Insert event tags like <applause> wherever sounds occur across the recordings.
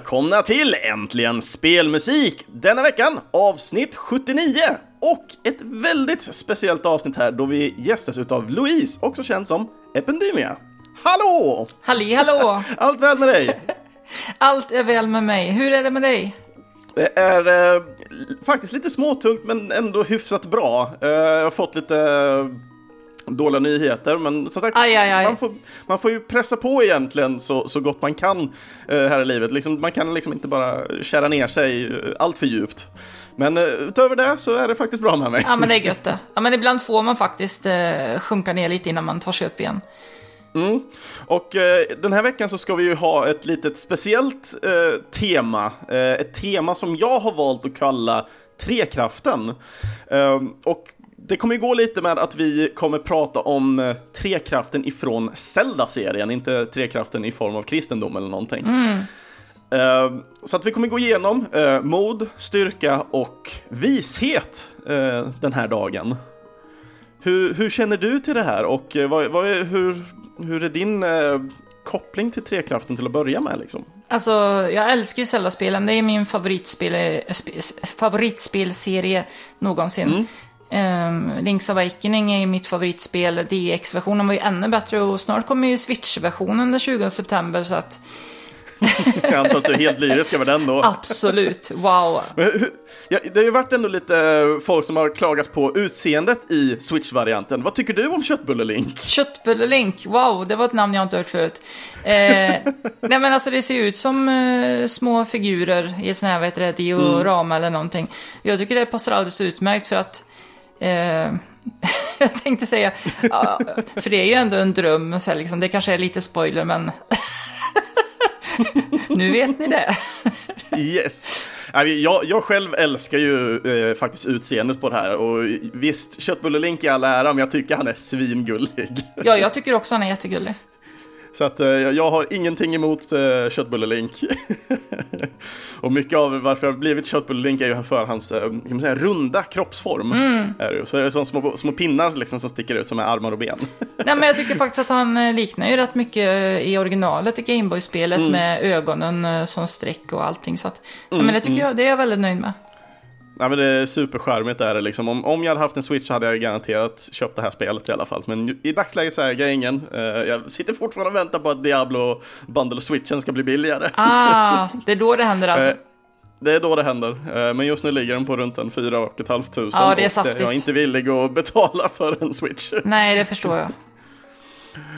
välkomna till Äntligen Spelmusik! Denna veckan avsnitt 79 och ett väldigt speciellt avsnitt här då vi gästas utav Louise, också känd som Ependymia. Hallå! Halli hallå! <laughs> Allt väl med dig? <laughs> Allt är väl med mig. Hur är det med dig? Det är eh, faktiskt lite småtungt men ändå hyfsat bra. Eh, jag har fått lite dåliga nyheter men som sagt, Aj, aj, aj. Man, får, man får ju pressa på egentligen så, så gott man kan eh, här i livet. Liksom, man kan liksom inte bara kära ner sig eh, allt för djupt. Men eh, utöver det så är det faktiskt bra med mig. Ja men det är gött det. <laughs> Ja men ibland får man faktiskt eh, sjunka ner lite innan man tar sig upp igen. Mm. Och eh, den här veckan så ska vi ju ha ett litet speciellt eh, tema. Eh, ett tema som jag har valt att kalla Trekraften. Eh, och det kommer ju gå lite med att vi kommer prata om eh, Trekraften ifrån Zelda-serien, inte Trekraften i form av kristendom eller någonting. Eh, så att vi kommer gå igenom eh, mod, styrka och vishet den här dagen. Hur, hur känner du till det här och vad, vad är, hur, hur är din koppling till Trekraften till att börja med? Liksom? Alltså jag älskar ju Zelda-spelen. Det är min favoritspel, sp- favoritspelserie någonsin. Um, Link's Awakening är ju mitt favoritspel. DX-versionen var ju ännu bättre och snart kommer ju Switch-versionen den 20 september så att <laughs> Jag antar att du är helt lyrisk över den då. absolut, wow. Men Ja, det har ju varit ändå lite folk som har klagat på utseendet i Switch-varianten. Vad tycker du om Köttbulle-Link? Köttbulle-Link, wow, det var ett namn jag inte hört förut. Eh, <laughs> nej men alltså det ser ut som eh, små figurer i sån här, vad heter det, diorama eller någonting. Jag tycker det passar alldeles utmärkt för att eh, <laughs> jag tänkte säga, ja, för det är ju ändå en dröm, så här, liksom, det kanske är lite spoiler men <laughs> nu vet ni det. Yes. Jag, jag själv älskar ju eh, faktiskt utseendet på det här och visst, Köttbulle-Link i all ära, men jag tycker han är svingullig. Ja, jag tycker också han är jättegullig. Så att eh, jag har ingenting emot eh, Köttbulle-Link. <laughs> och mycket av varför jag har blivit Köttbulle-Link är ju för hans eh, kan man säga, runda kroppsform. Är det ju. Så är det som små, små pinnar liksom, som sticker ut som är armar och ben. <laughs> Nej men jag tycker faktiskt att han eh, liknar ju rätt mycket i originalet i Gameboy-spelet med ögonen som streck och allting. Så att, nej, men det tycker jag, det är jag väldigt nöjd med. Nej men det är supercharmigt är det liksom. Om, om jag hade haft en Switch så hade jag garanterat köpt det här spelet i alla fall. Men i dagsläget så äger jag ingen. Eh, jag sitter fortfarande och väntar på att Diablo Bundle Switchen ska bli billigare. Ah, det är då det händer alltså. Eh, Det är då det händer. Eh, Men just nu ligger den på runt en 4 500. Ja, det är saftigt. Jag är inte villig att betala för en Switch. Nej, det förstår jag.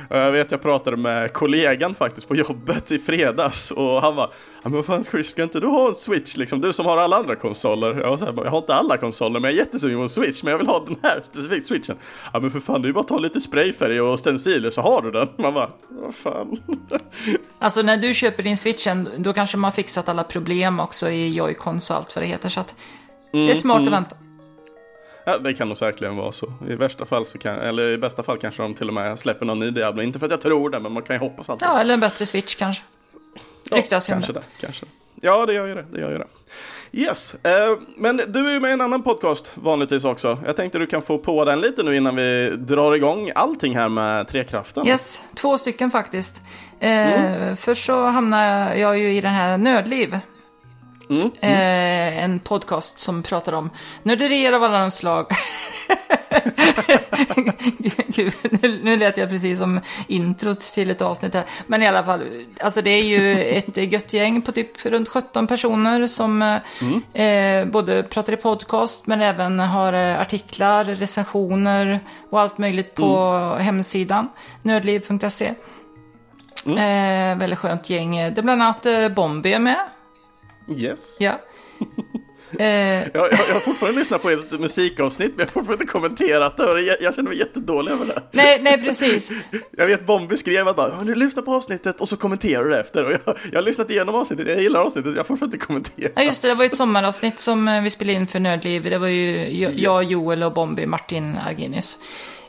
Jag vet, jag pratade med kollegan faktiskt på jobbet i fredags och han var men vad fan Chris, ska inte du ha en Switch liksom? Du som har alla andra konsoler. Jag, så här, jag har inte alla konsoler men jag är jättesugen på en Switch men jag vill ha den här specifikt Switchen. Ja men för fan, det är ju bara att ta lite sprayfärg och stenciler så har du den. Man bara, vad fan. <laughs> Alltså när du köper din switchen, då kanske man har fixat alla problem också i Joy-Cons och allt vad det heter. Så att det är smart att vänta. <laughs> Ja, det kan nog säkerligen vara så. I värsta fall så kan, eller i bästa fall kanske de till och med släpper någon ny Diablo. Inte för att jag tror det, men man kan ju hoppas alltid. Ja, eller en bättre switch kanske. ryktas om kanske det. Kanske. Ja, det gör ju det. det, gör ju det. Yes, eh, men du är ju med i en annan podcast vanligtvis också. Jag tänkte du kan få på den lite nu innan vi drar igång allting här med Trekraften. Yes, två stycken faktiskt. Eh, Först så hamnar jag ju i den här Nördliv. Eh, en podcast som pratar om nörderier av alla slag. <laughs> Gud, nu, nu lät jag precis som introt till ett avsnitt här. Men i alla fall, alltså det är ju ett gött gäng på typ runt 17 personer som eh, både pratar i podcast men även har eh, artiklar, recensioner och allt möjligt på hemsidan nördliv.se. Eh, väldigt skönt gäng. Det är bland annat eh, Bombi är med. Yes. Ja. <laughs> Eh, Jag, jag, jag har fortfarande lyssnat på ett musikavsnitt, men jag har fortfarande inte kommenterat det. Jag, jag känner mig jättedålig över det. nej, nej, precis. <laughs> Jag vet Bombi skrev att bara, "Ja, nu lyssna på avsnittet och så kommenterar du efter. Och jag, jag har lyssnat igenom avsnittet, jag gillar avsnittet, jag får fortfarande inte kommentera. Ja, just det. Det var ju ett sommaravsnitt som eh, vi spelade in för Nördliv. Det var ju jag, jag Joel och Bombi, Martin Argenius.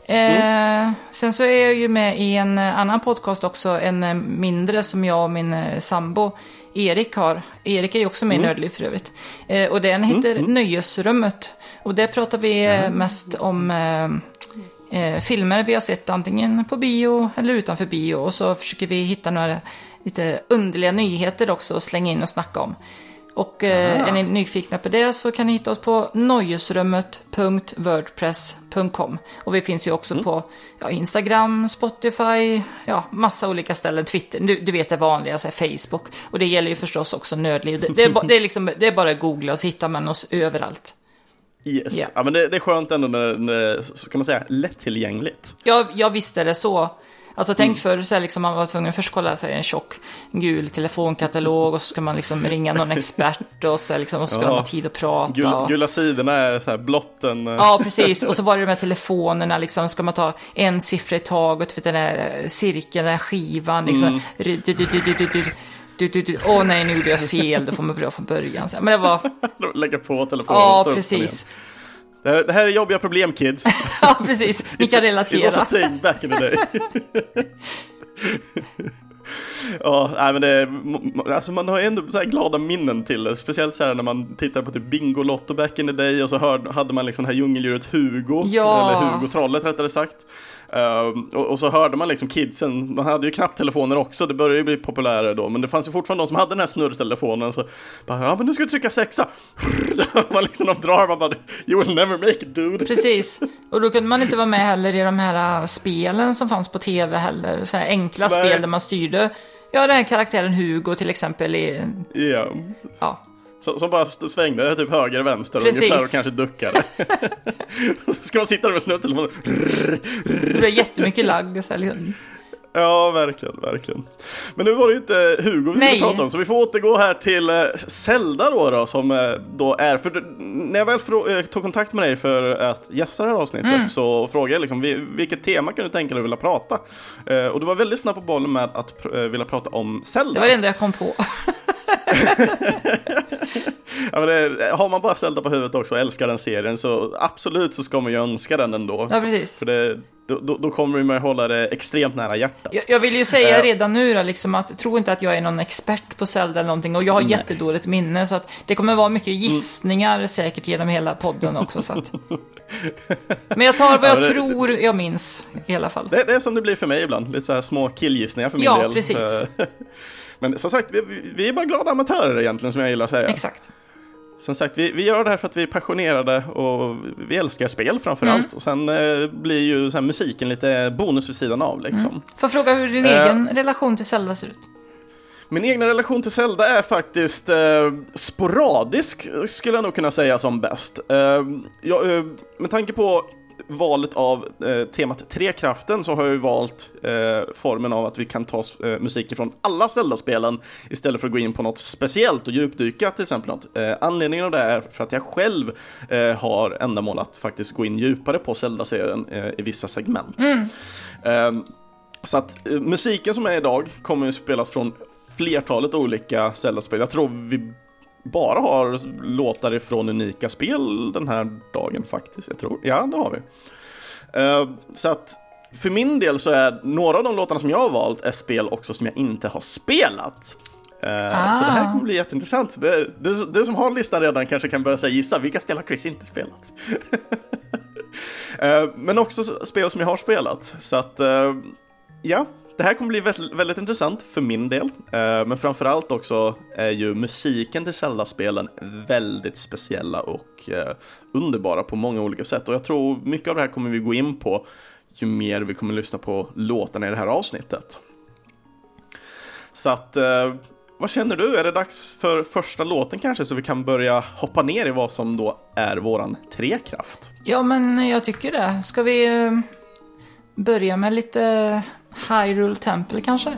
Eh, sen så är jag ju med i en eh, annan podcast också, en eh, mindre som jag och min eh, sambo Erik har. Erik är ju också med i Nördliv för övrigt. Eh, och den heter Nöjesrummet. Och där pratar vi eh, mest om eh, eh, filmer vi har sett antingen på bio eller utanför bio. Och så försöker vi hitta några lite underliga nyheter också och slänga in och snacka om. Och eh, är ni nyfikna på det så kan ni hitta oss på nojesrummet.wordpress.com. Och vi finns ju också Mm. på ja, Instagram, Spotify, ja, massa olika ställen, Twitter, du, du vet det vanliga, så här, Facebook. Och det gäller ju förstås också Nördliv. Det, det, är, det, är liksom, det är bara att googla och så hittar man oss överallt. Yes. Ja. Ja, men det, det är skönt ändå när, när kan man säga, lättillgängligt. Jag, jag visste det så. Alltså tänk förr så liksom, man var tvungen att först kolla sig en tjock gul telefonkatalog och så ska man liksom ringa någon <laughs> expert och så, liksom, och så ska ja. de ha tid att prata. Gul, och... Gula sidorna är så här blotten... Eh. Ja, precis. <laughs> Och så var det de här telefonerna, liksom, ska man ta en siffra i taget för den här cirkeln, den här skivan, liksom. Mm. Åh nej, nu gjorde jag fel, då får man börja från början. Men det var... <laughs> Lägga på telefonen. Ja, precis. Det här, det här är jobbiga problem kids. <laughs> Ja, precis. Ni kan It was relatera. a thing back in the day. <laughs> Ja, nej, men det, är- alltså man har ändå så glada minnen till det. Speciellt så här när man tittar på typ Bingolotto back in the day och så hörde, hade man liksom det här djungeldjuret Hugo. Ja. Eller Hugo-trollet rättare sagt. Ehm, och, och så hörde man liksom kidsen, man hade ju knapptelefoner också, det började ju bli populärare då, men det fanns ju fortfarande de som hade den här snurrtelefonen så bara, ja men nu ska du trycka sexa. <laughs> man liksom, de drar, man bara, you will never make it dude. Precis. <laughs> Och då kunde man inte vara med heller i de här äh, spelen som fanns på tv heller. Så här enkla Nej. spel där man styrde, ja den här karaktären Hugo till exempel i, Ja. ja, Som bara svängde typ höger och vänster Precis. ungefär och kanske duckade. <laughs> så ska man sitta där med snurrtelefonen. det blev jättemycket lagg. Liksom. Ja, verkligen, verkligen. Men nu var det ju inte Hugo vi skulle prata om, så vi får återgå här till eh, Zelda då, då som eh, då är, för när jag väl eh, tog kontakt med dig för att gästa det här avsnittet Mm. så frågade jag liksom, vi- vilket tema kan du tänka dig att vilja prata? Och du var väldigt snabb på bollen med att vilja prata om Zelda. Det var det enda jag kom på. <laughs> Ja, det, har man bara Zelda på huvudet också och älskar den serien så absolut så ska man ju önska den ändå. Ja, precis. För det, då, då, då kommer man ju hålla det extremt nära hjärtat. Jag, jag vill ju säga Eh. redan nu då, liksom att tro inte att jag är någon expert på Zelda eller någonting och jag har Nej. jättedåligt minne så att det kommer vara mycket gissningar säkert genom hela podden också så att... <laughs> Men jag tar vad Ja, jag men det- tror jag minns i alla fall. Det, det är som det blir för mig ibland, lite så här små killgissningar för min Ja, del. precis. <laughs> Men som sagt, vi, vi- är bara glada amatörer egentligen som jag gillar att säga. Exakt. Som sagt, vi, vi gör det här för att vi är passionerade och vi älskar spel framför Mm. allt. Och sen eh, blir ju här, musiken lite bonus vid sidan av liksom. Får jag fråga hur din Eh. egen relation till Zelda ser ut? Min egna relation till Zelda är faktiskt eh, sporadisk, skulle jag nog kunna säga som bäst. Eh, jag, eh, med tanke på valet av eh, temat Trekraften så har jag ju valt eh, formen av att vi kan ta eh, musik från alla Zelda-spelen istället för att gå in på något speciellt och djupdyka till exempel något. Eh, anledningen av det är för att jag själv eh, har ändamål att faktiskt gå in djupare på Zelda-serien eh, i vissa segment. Eh, så att eh, musiken som är idag kommer ju spelas från flertalet olika Zelda-spel. Jag tror vi bara har låtar ifrån unika spel den här dagen faktiskt. Jag tror, ja det har vi. Eh, så att för min del så är några av de låtarna som jag har valt är spel också som jag inte har spelat. Eh, Så det här Ah. kommer bli jätteintressant. Det, du, du som har listan redan kanske kan börja säga gissa vilka spel har Chris inte spelat? <laughs> Eh, Men också spel som jag har spelat. Så att, ja, det här kommer bli väldigt, väldigt intressant för min del. Eh, Men framförallt också är ju musiken till Zelda-spelen väldigt speciella och eh, underbara på många olika sätt. Och jag tror mycket av det här kommer vi gå in på ju mer vi kommer lyssna på låtarna i det här avsnittet. Så att, eh, vad känner du? Är det dags för första låten kanske så vi kan börja hoppa ner i vad som då är våran trekraft? Ja, men jag tycker det. Ska vi eh, börja med lite Hyrule Temple kanske?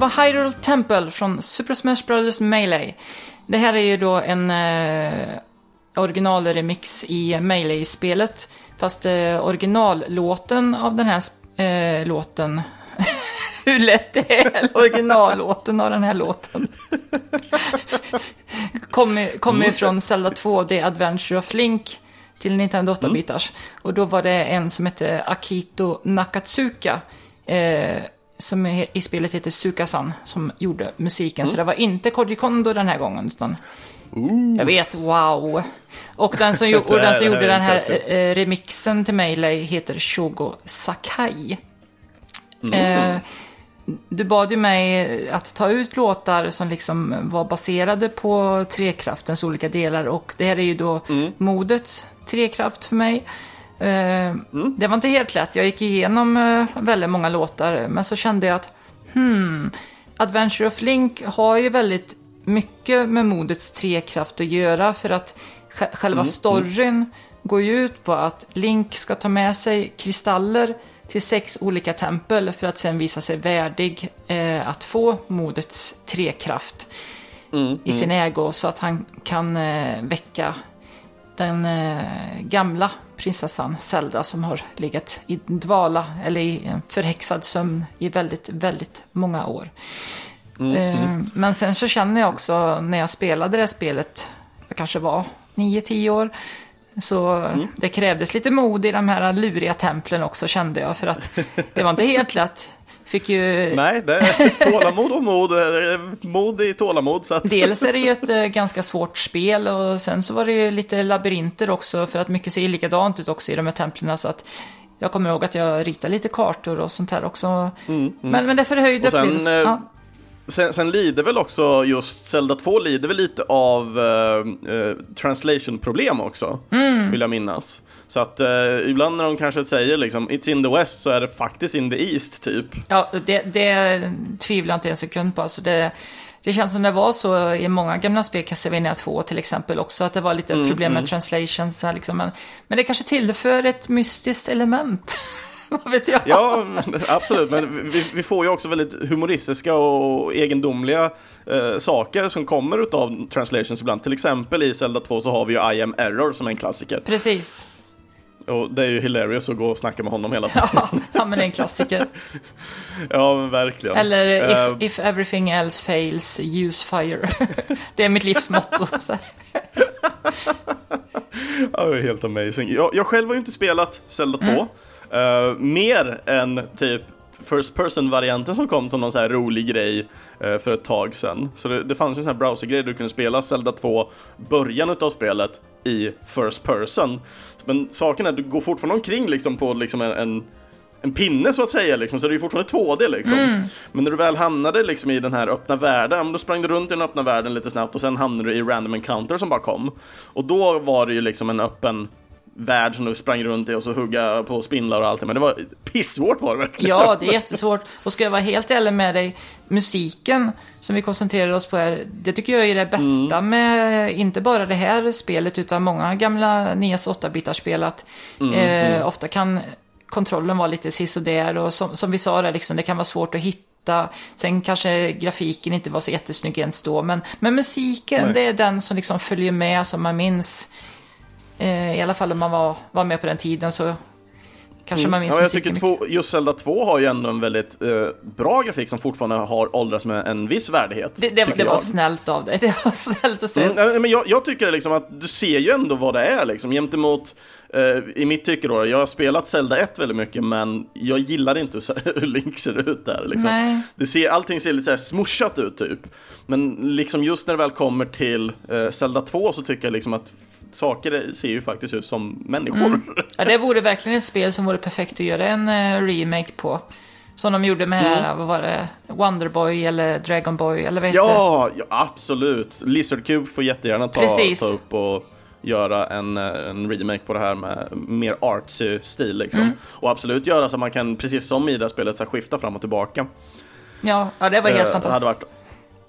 Var Hyrule Temple från Super Smash Bros. Melee. Det här är ju då en eh, originalremix i Melee-spelet. Fast eh, originallåten av den här eh, låten <laughs> hur lätt det är, originallåten av den här låten. <laughs> Kommer kom mm. från Zelda 2, The Adventure of Link till Nintendo 8-bitars. Mm. Och då var det en som hette Akito Nakatsuka. Eh, som i spelet heter Sukasan, som gjorde musiken. Mm. Så det var inte Koji Kondo den här gången, utan Ooh. Jag vet, wow. Och den som, <laughs> och den som gjorde den här eh, remixen till Melee heter Shogo Sakai. Mm. Eh, du bad ju mig att ta ut låtar som liksom var baserade på trekraftens olika delar och det här är ju då mm. modets trekraft för mig. Eh, mm. Det var inte helt lätt, jag gick igenom eh, väldigt många låtar men så kände jag att hmm, Adventure of Link har ju väldigt mycket med modets trekraft att göra för att själva mm. mm. storyn går ju ut på att Link ska ta med sig kristaller till sex olika tempel för att sen visa sig värdig eh, att få modets trekraft mm, i sin ägo så att han kan eh, väcka den eh, gamla prinsessan Zelda som har legat i dvala eller i en förhäxad sömn i väldigt, väldigt många år. Mm, eh, mm. Men sen så känner jag också när jag spelade det spelet, jag kanske var 9-10 år, så mm. det krävdes lite mod i de här luriga templen också kände jag, för att det var inte helt lätt. Fick ju... Nej, det är tålamod och mod, mod i tålamod. Så att... Dels är det ju ett äh, ganska svårt spel och sen så var det ju lite labyrinter också, för att mycket ser likadant ut också i de här templen. Så att jag kommer ihåg att jag ritade lite kartor och sånt här också. Mm, mm. Men, men det förhöjde upplevelse. Eh, ja. Sen, sen, lider väl också just Zelda 2 lider väl lite av uh, uh, translation-problem också, mm. vill jag minnas. Så att uh, ibland när de kanske säger liksom It's in the West så är det faktiskt in the East, typ. Ja, det, det tvivlar jag inte en sekund på. Alltså det, det känns som det var så i många gamla spel, Castlevania 2 till exempel också, att det var lite mm, problem med mm. translations. Liksom. Men, men det kanske tillför ett mystiskt element. <laughs> <laughs> Vad vet jag? Ja, absolut. Men vi, vi, får ju också väldigt humoristiska och egendomliga eh, saker som kommer av translations ibland. Till exempel i Zelda 2 så har vi ju I am error som är en klassiker. Precis. Och det är ju hilarious att gå och snacka med honom hela tiden. Ja, <laughs> ja men det är en klassiker. <laughs> ja, men verkligen. Eller if, uh, if everything else fails, use fire. det är mitt livsmotto. ja, det är helt amazing. Jag, jag själv har ju inte spelat Zelda 2. Mm. Uh, mer än typ First Person-varianten som kom som någon så här rolig grej uh, för ett tag sedan. Så det, det fanns en sån här browsergrej du kunde spela Zelda 2, början av spelet, i First Person. Men saken är att du går fortfarande omkring liksom på liksom en, en en pinne så att säga, liksom, så det är fortfarande 2D liksom. Mm. Men när du väl hamnade liksom i den här öppna världen, då sprang du runt i den öppna världen lite snabbt och sen hamnade du i random encounter som bara kom. Och då var det ju liksom en öppen värld som du sprang runt i och så hugga på spindlar och allt Men det var pissvårt var det verkligen. Ja, det är jättesvårt. Och ska jag vara helt ärlig med dig, musiken som vi koncentrerar oss på här, det tycker jag är det bästa mm. med inte bara det här spelet utan många gamla NES 8-bitarspel. Att mm, eh, mm. ofta kan kontrollen vara lite sisådär och som, som vi sa där, liksom, det kan vara svårt att hitta Sen kanske grafiken inte var så jättesnygg ens då, men, men musiken, Nej. det är den som liksom följer med, som man minns. Eh, I alla fall om man var, var med på den tiden så kanske mm. man minns ja, jag tycker två, Just Zelda 2 har ju ändå en väldigt eh, bra grafik som fortfarande har åldrats med en viss värdighet. Det, det, <laughs> det var snällt av dig. Det var snällt att säga. Mm, men jag, jag, tycker liksom att du ser ju ändå vad det är liksom, gentemot eh, i mitt tycke då, jag har spelat Zelda 1 väldigt mycket men jag gillar inte hur <laughs> Link ser ut där. Liksom. Det ser, allting ser lite så här smushat ut typ. Men liksom just när det väl kommer till eh, Zelda 2 så tycker jag liksom att saker ser ju faktiskt ut som människor. Mm. <laughs> Ja, det vore verkligen ett spel som vore perfekt att göra en uh, remake på. Som de gjorde med mm. här, vad var det, Wonderboy eller Dragonboy eller vad ja, ja, absolut. Lizard Cube får jättegärna ta, ta upp och göra en, eh, en remake på det här med mer artsy stil liksom. Mm. Och absolut göra så att man kan, precis som i det här spelet, så skifta fram och tillbaka. Ja, ja det var helt uh, fantastiskt. Hade varit...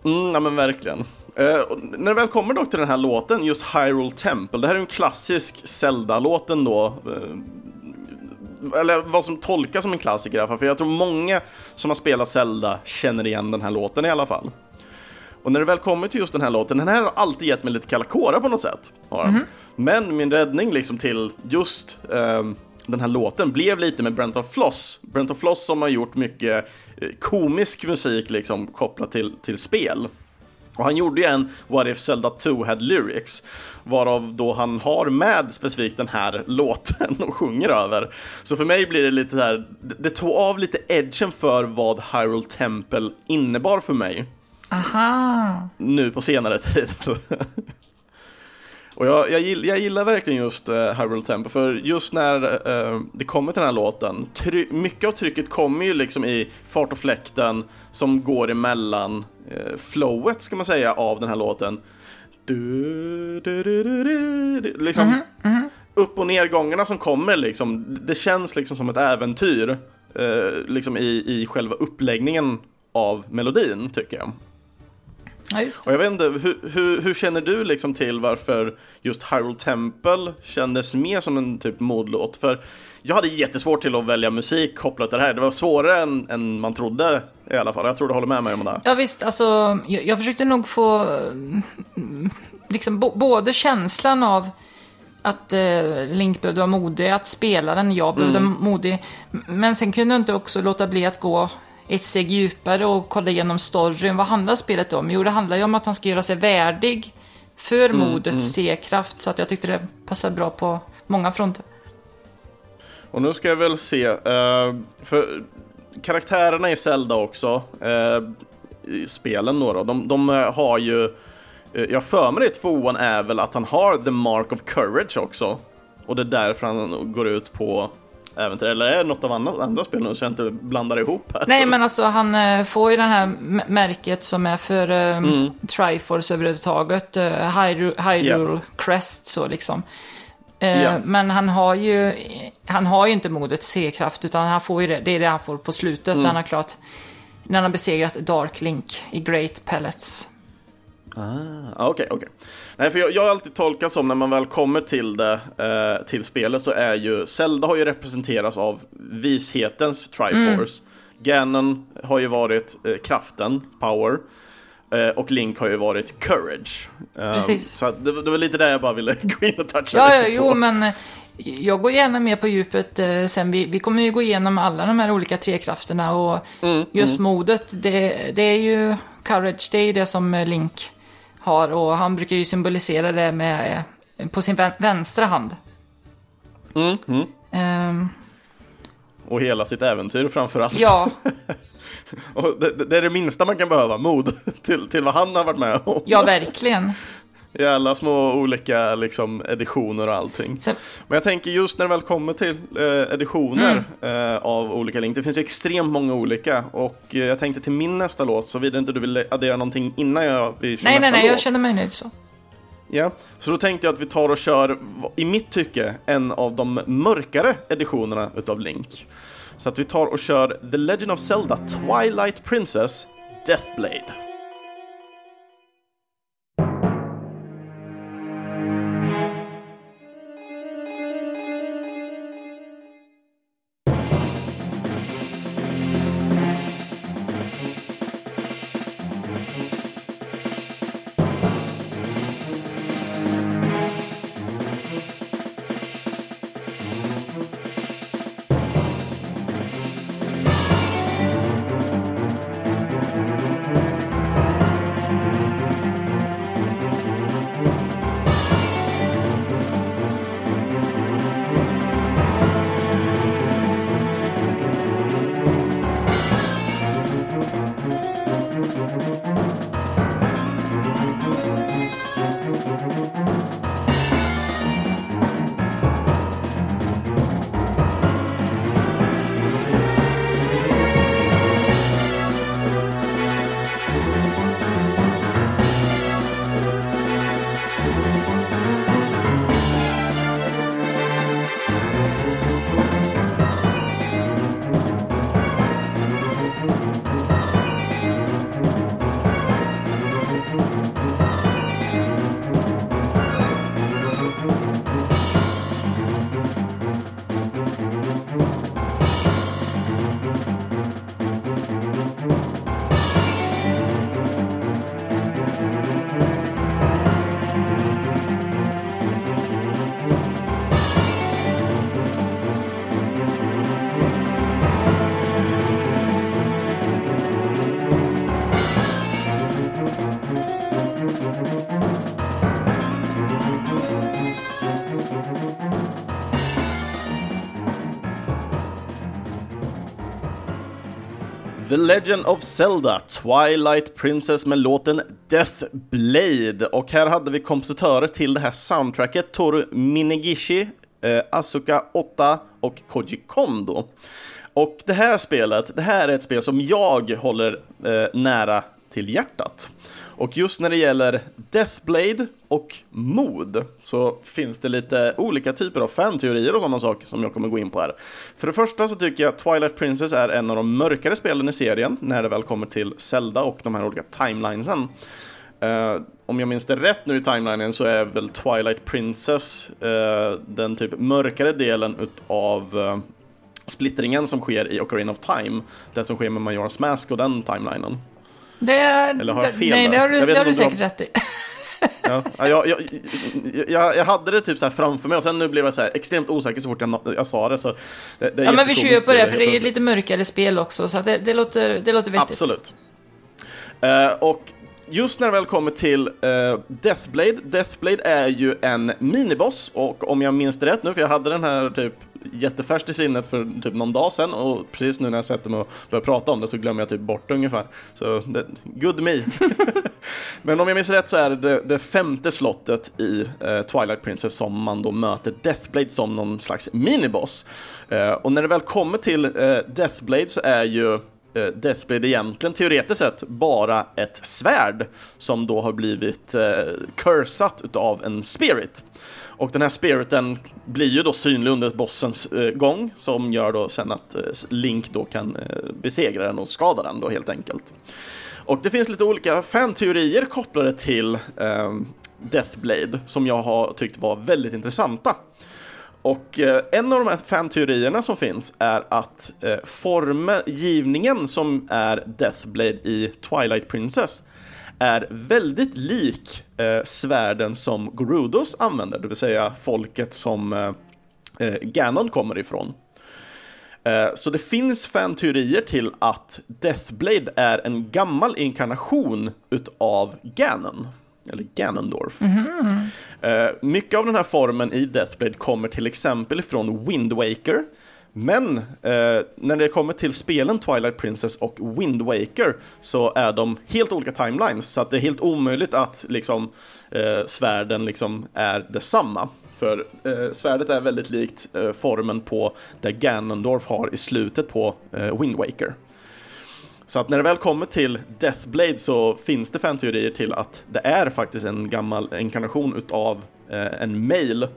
Mm, ja men verkligen. Uh, när det väl kommer dock till den här låten, just Hyrule Temple, det här är en klassisk Zelda-låt ändå. Uh, eller vad som tolkas som en klassiker i alla fall, för jag tror många som har spelat Zelda känner igen den här låten i alla fall. Och när det väl kommer till just den här låten, den här har alltid gett mig lite kalla kårar på något sätt. Mm -hmm. Men min räddning liksom till just eh, den här låten blev lite med Brent of Floss. Brent of Floss som har gjort mycket eh, komisk musik liksom kopplat till, till spel. Och han gjorde ju en What If Zelda 2 Had Lyrics, varav då han har med specifikt den här <laughs> låten och sjunger över. Så för mig blir det lite så här, det tog av lite edgen för vad Hyrule Temple innebar för mig. Aha! Nu på senare tid. <laughs> Och jag, jag, gillar, jag, gillar verkligen just uh, Hyrule Temple, för just när uh, det kommer till den här låten, mycket av trycket kommer ju liksom i fart och fläkten som går emellan uh, flowet, ska man säga, av den här låten. Du, du, du, liksom mm -hmm, mm -hmm. upp och nergångarna som kommer liksom, det känns liksom som ett äventyr uh, liksom i, i själva uppläggningen av melodin, tycker jag. Ja, och jag vet inte, hur, hur, hur, känner du liksom till varför just Hyrule Temple kändes mer som en typ modlåt? För jag hade jättesvårt till att välja musik kopplat till det här. Det var svårare än, än man trodde i alla fall. Jag tror du håller med mig om det. Ja visst, alltså jag, jag försökte nog få liksom både känslan av att eh, Link behövde vara modig, att spelaren, jag behövde mm. vara modig. Men sen kunde jag inte också låta bli att gå ett steg djupare och kolla igenom storyn. Vad handlar spelet om? Jo, det handlar ju om att han ska göra sig värdig för mm, modets mm. C-kraft. Så att jag tyckte det passade bra på många fronter. Och nu ska jag väl se, uh, för karaktärerna i Zelda också, uh, i spelen då, då de, de har ju, uh, jag för mig det tvåan är väl att han har the mark of courage också. Och det är därför han går ut på äventyr? Eller är det något av andra, andra spel nu så jag inte blandar ihop här? Nej, men alltså han äh, får ju det här märket som är för äh, mm. Triforce överhuvudtaget. Äh, Hyrule, Hyrule yeah. Crest så liksom. Yeah. Men han har ju han har ju inte modet C-kraft utan han får ju det, det är det han får på slutet mm. han har klart när han har besegrat Dark Link i Great Pellets. Ah, okej, okay, okej. Okay. Nej, för jag, jag har alltid tolkat som när man väl kommer till det, eh, till spelet så är ju Zelda har ju representerats av vishetens Triforce. Mm. Ganon har ju varit eh, kraften, power. Eh, och Link har ju varit courage. Um, Precis. Så det, det var lite där jag bara ville <laughs> gå in och toucha ja, lite ja, på. Jo, men eh, jag går gärna med på djupet eh, sen. Vi, vi kommer ju gå igenom alla de här olika trekrafterna och mm, just mm. modet, det, det är ju courage, det är ju det som eh, Link har och han brukar ju symbolisera det med på sin vänstra hand. Mm, mm. Um, och hela sitt äventyr framförallt. Ja. <laughs> och det, det, är det minsta man kan behöva, mod <laughs> till, till vad han har varit med om. ja, verkligen i alla små olika liksom, editioner och allting. Så. Men jag tänker just när det väl kommer till eh, editioner mm. eh, av olika Link, det finns ju extremt många olika och eh, jag tänkte till min nästa låt, så vidare inte du vill addera någonting innan jag vi kör Nej, nästa nej, nej, låt. jag känner mig nöjd så. Ja, så då tänkte jag att vi tar och kör, i mitt tycke, en av de mörkare editionerna utav Link. Så att vi tar och kör The Legend of Zelda Twilight Princess Deathblade. Legend of Zelda, Twilight Princess med låten Death Blade. Och här hade vi kompositörer till det här soundtracket, Toru Minegishi, eh, Asuka 8 och Koji Kondo. Och det här spelet, det här är ett spel som jag håller eh, nära till hjärtat. Och just när det gäller Deathblade och mod så finns det lite olika typer av fanteorier och sådana saker som jag kommer gå in på här. För det första så tycker jag Twilight Princess är en av de mörkare spelen i serien när det väl kommer till Zelda och de här olika timelinesen. Uh, om jag minns det rätt nu i timelinen så är väl Twilight Princess uh, den typ mörkare delen utav uh, splittringen som sker i Ocarina of Time. det som sker med Majora's Mask och den timelinen. Det, Eller har jag fel Nej, det har du, det har du säkert har... rätt i. <laughs> ja, jag, jag, jag, jag, hade det typ så här framför mig och sen nu blev jag så här extremt osäker så fort jag, jag sa det. Så det, det ja, men vi kör på det, för det är lite mörkare spel också, så det, det, låter, det låter vettigt. Absolut. Uh, och just när det väl kommer till uh, Deathblade, Deathblade är ju en miniboss och om jag minns det rätt nu, för jag hade den här typ jättefärskt i sinnet för typ någon dag sedan och precis nu när jag sätter mig och börjar prata om det så glömmer jag typ bort det ungefär. Så det, good me. <laughs> Men om jag minns rätt så är det det femte slottet i eh, Twilight Princess som man då möter Deathblade som någon slags miniboss. Eh, och när det väl kommer till eh, Deathblade så är ju eh, Deathblade egentligen teoretiskt sett bara ett svärd som då har blivit eh, cursat utav en spirit. Och den här spiriten blir ju då synlig under bossens eh, gång som gör då sen att eh, Link då kan eh, besegra den och skada den då helt enkelt. Och det finns lite olika fanteorier kopplade till eh, Deathblade som jag har tyckt var väldigt intressanta. Och eh, en av de här fanteorierna som finns är att eh, formgivningen som är Deathblade i Twilight Princess är väldigt lik eh, svärden som Gerudos använder, det vill säga folket som eh, eh, Ganon kommer ifrån. Eh, så det finns fanteorier till att Deathblade är en gammal inkarnation utav Ganon eller Ganondorf. Mm -hmm. mycket av den här formen i Deathblade kommer till exempel ifrån Wind Waker, men eh, när det kommer till spelen Twilight Princess och Wind Waker så är de helt olika timelines, så att det är helt omöjligt att liksom, eh, svärden liksom är detsamma. För eh, svärdet är väldigt likt eh, formen på det Ganondorf har i slutet på eh, Wind Waker. Så att när det väl kommer till Deathblade så finns det fanteorier till att det är faktiskt en gammal inkarnation utav eh, en mail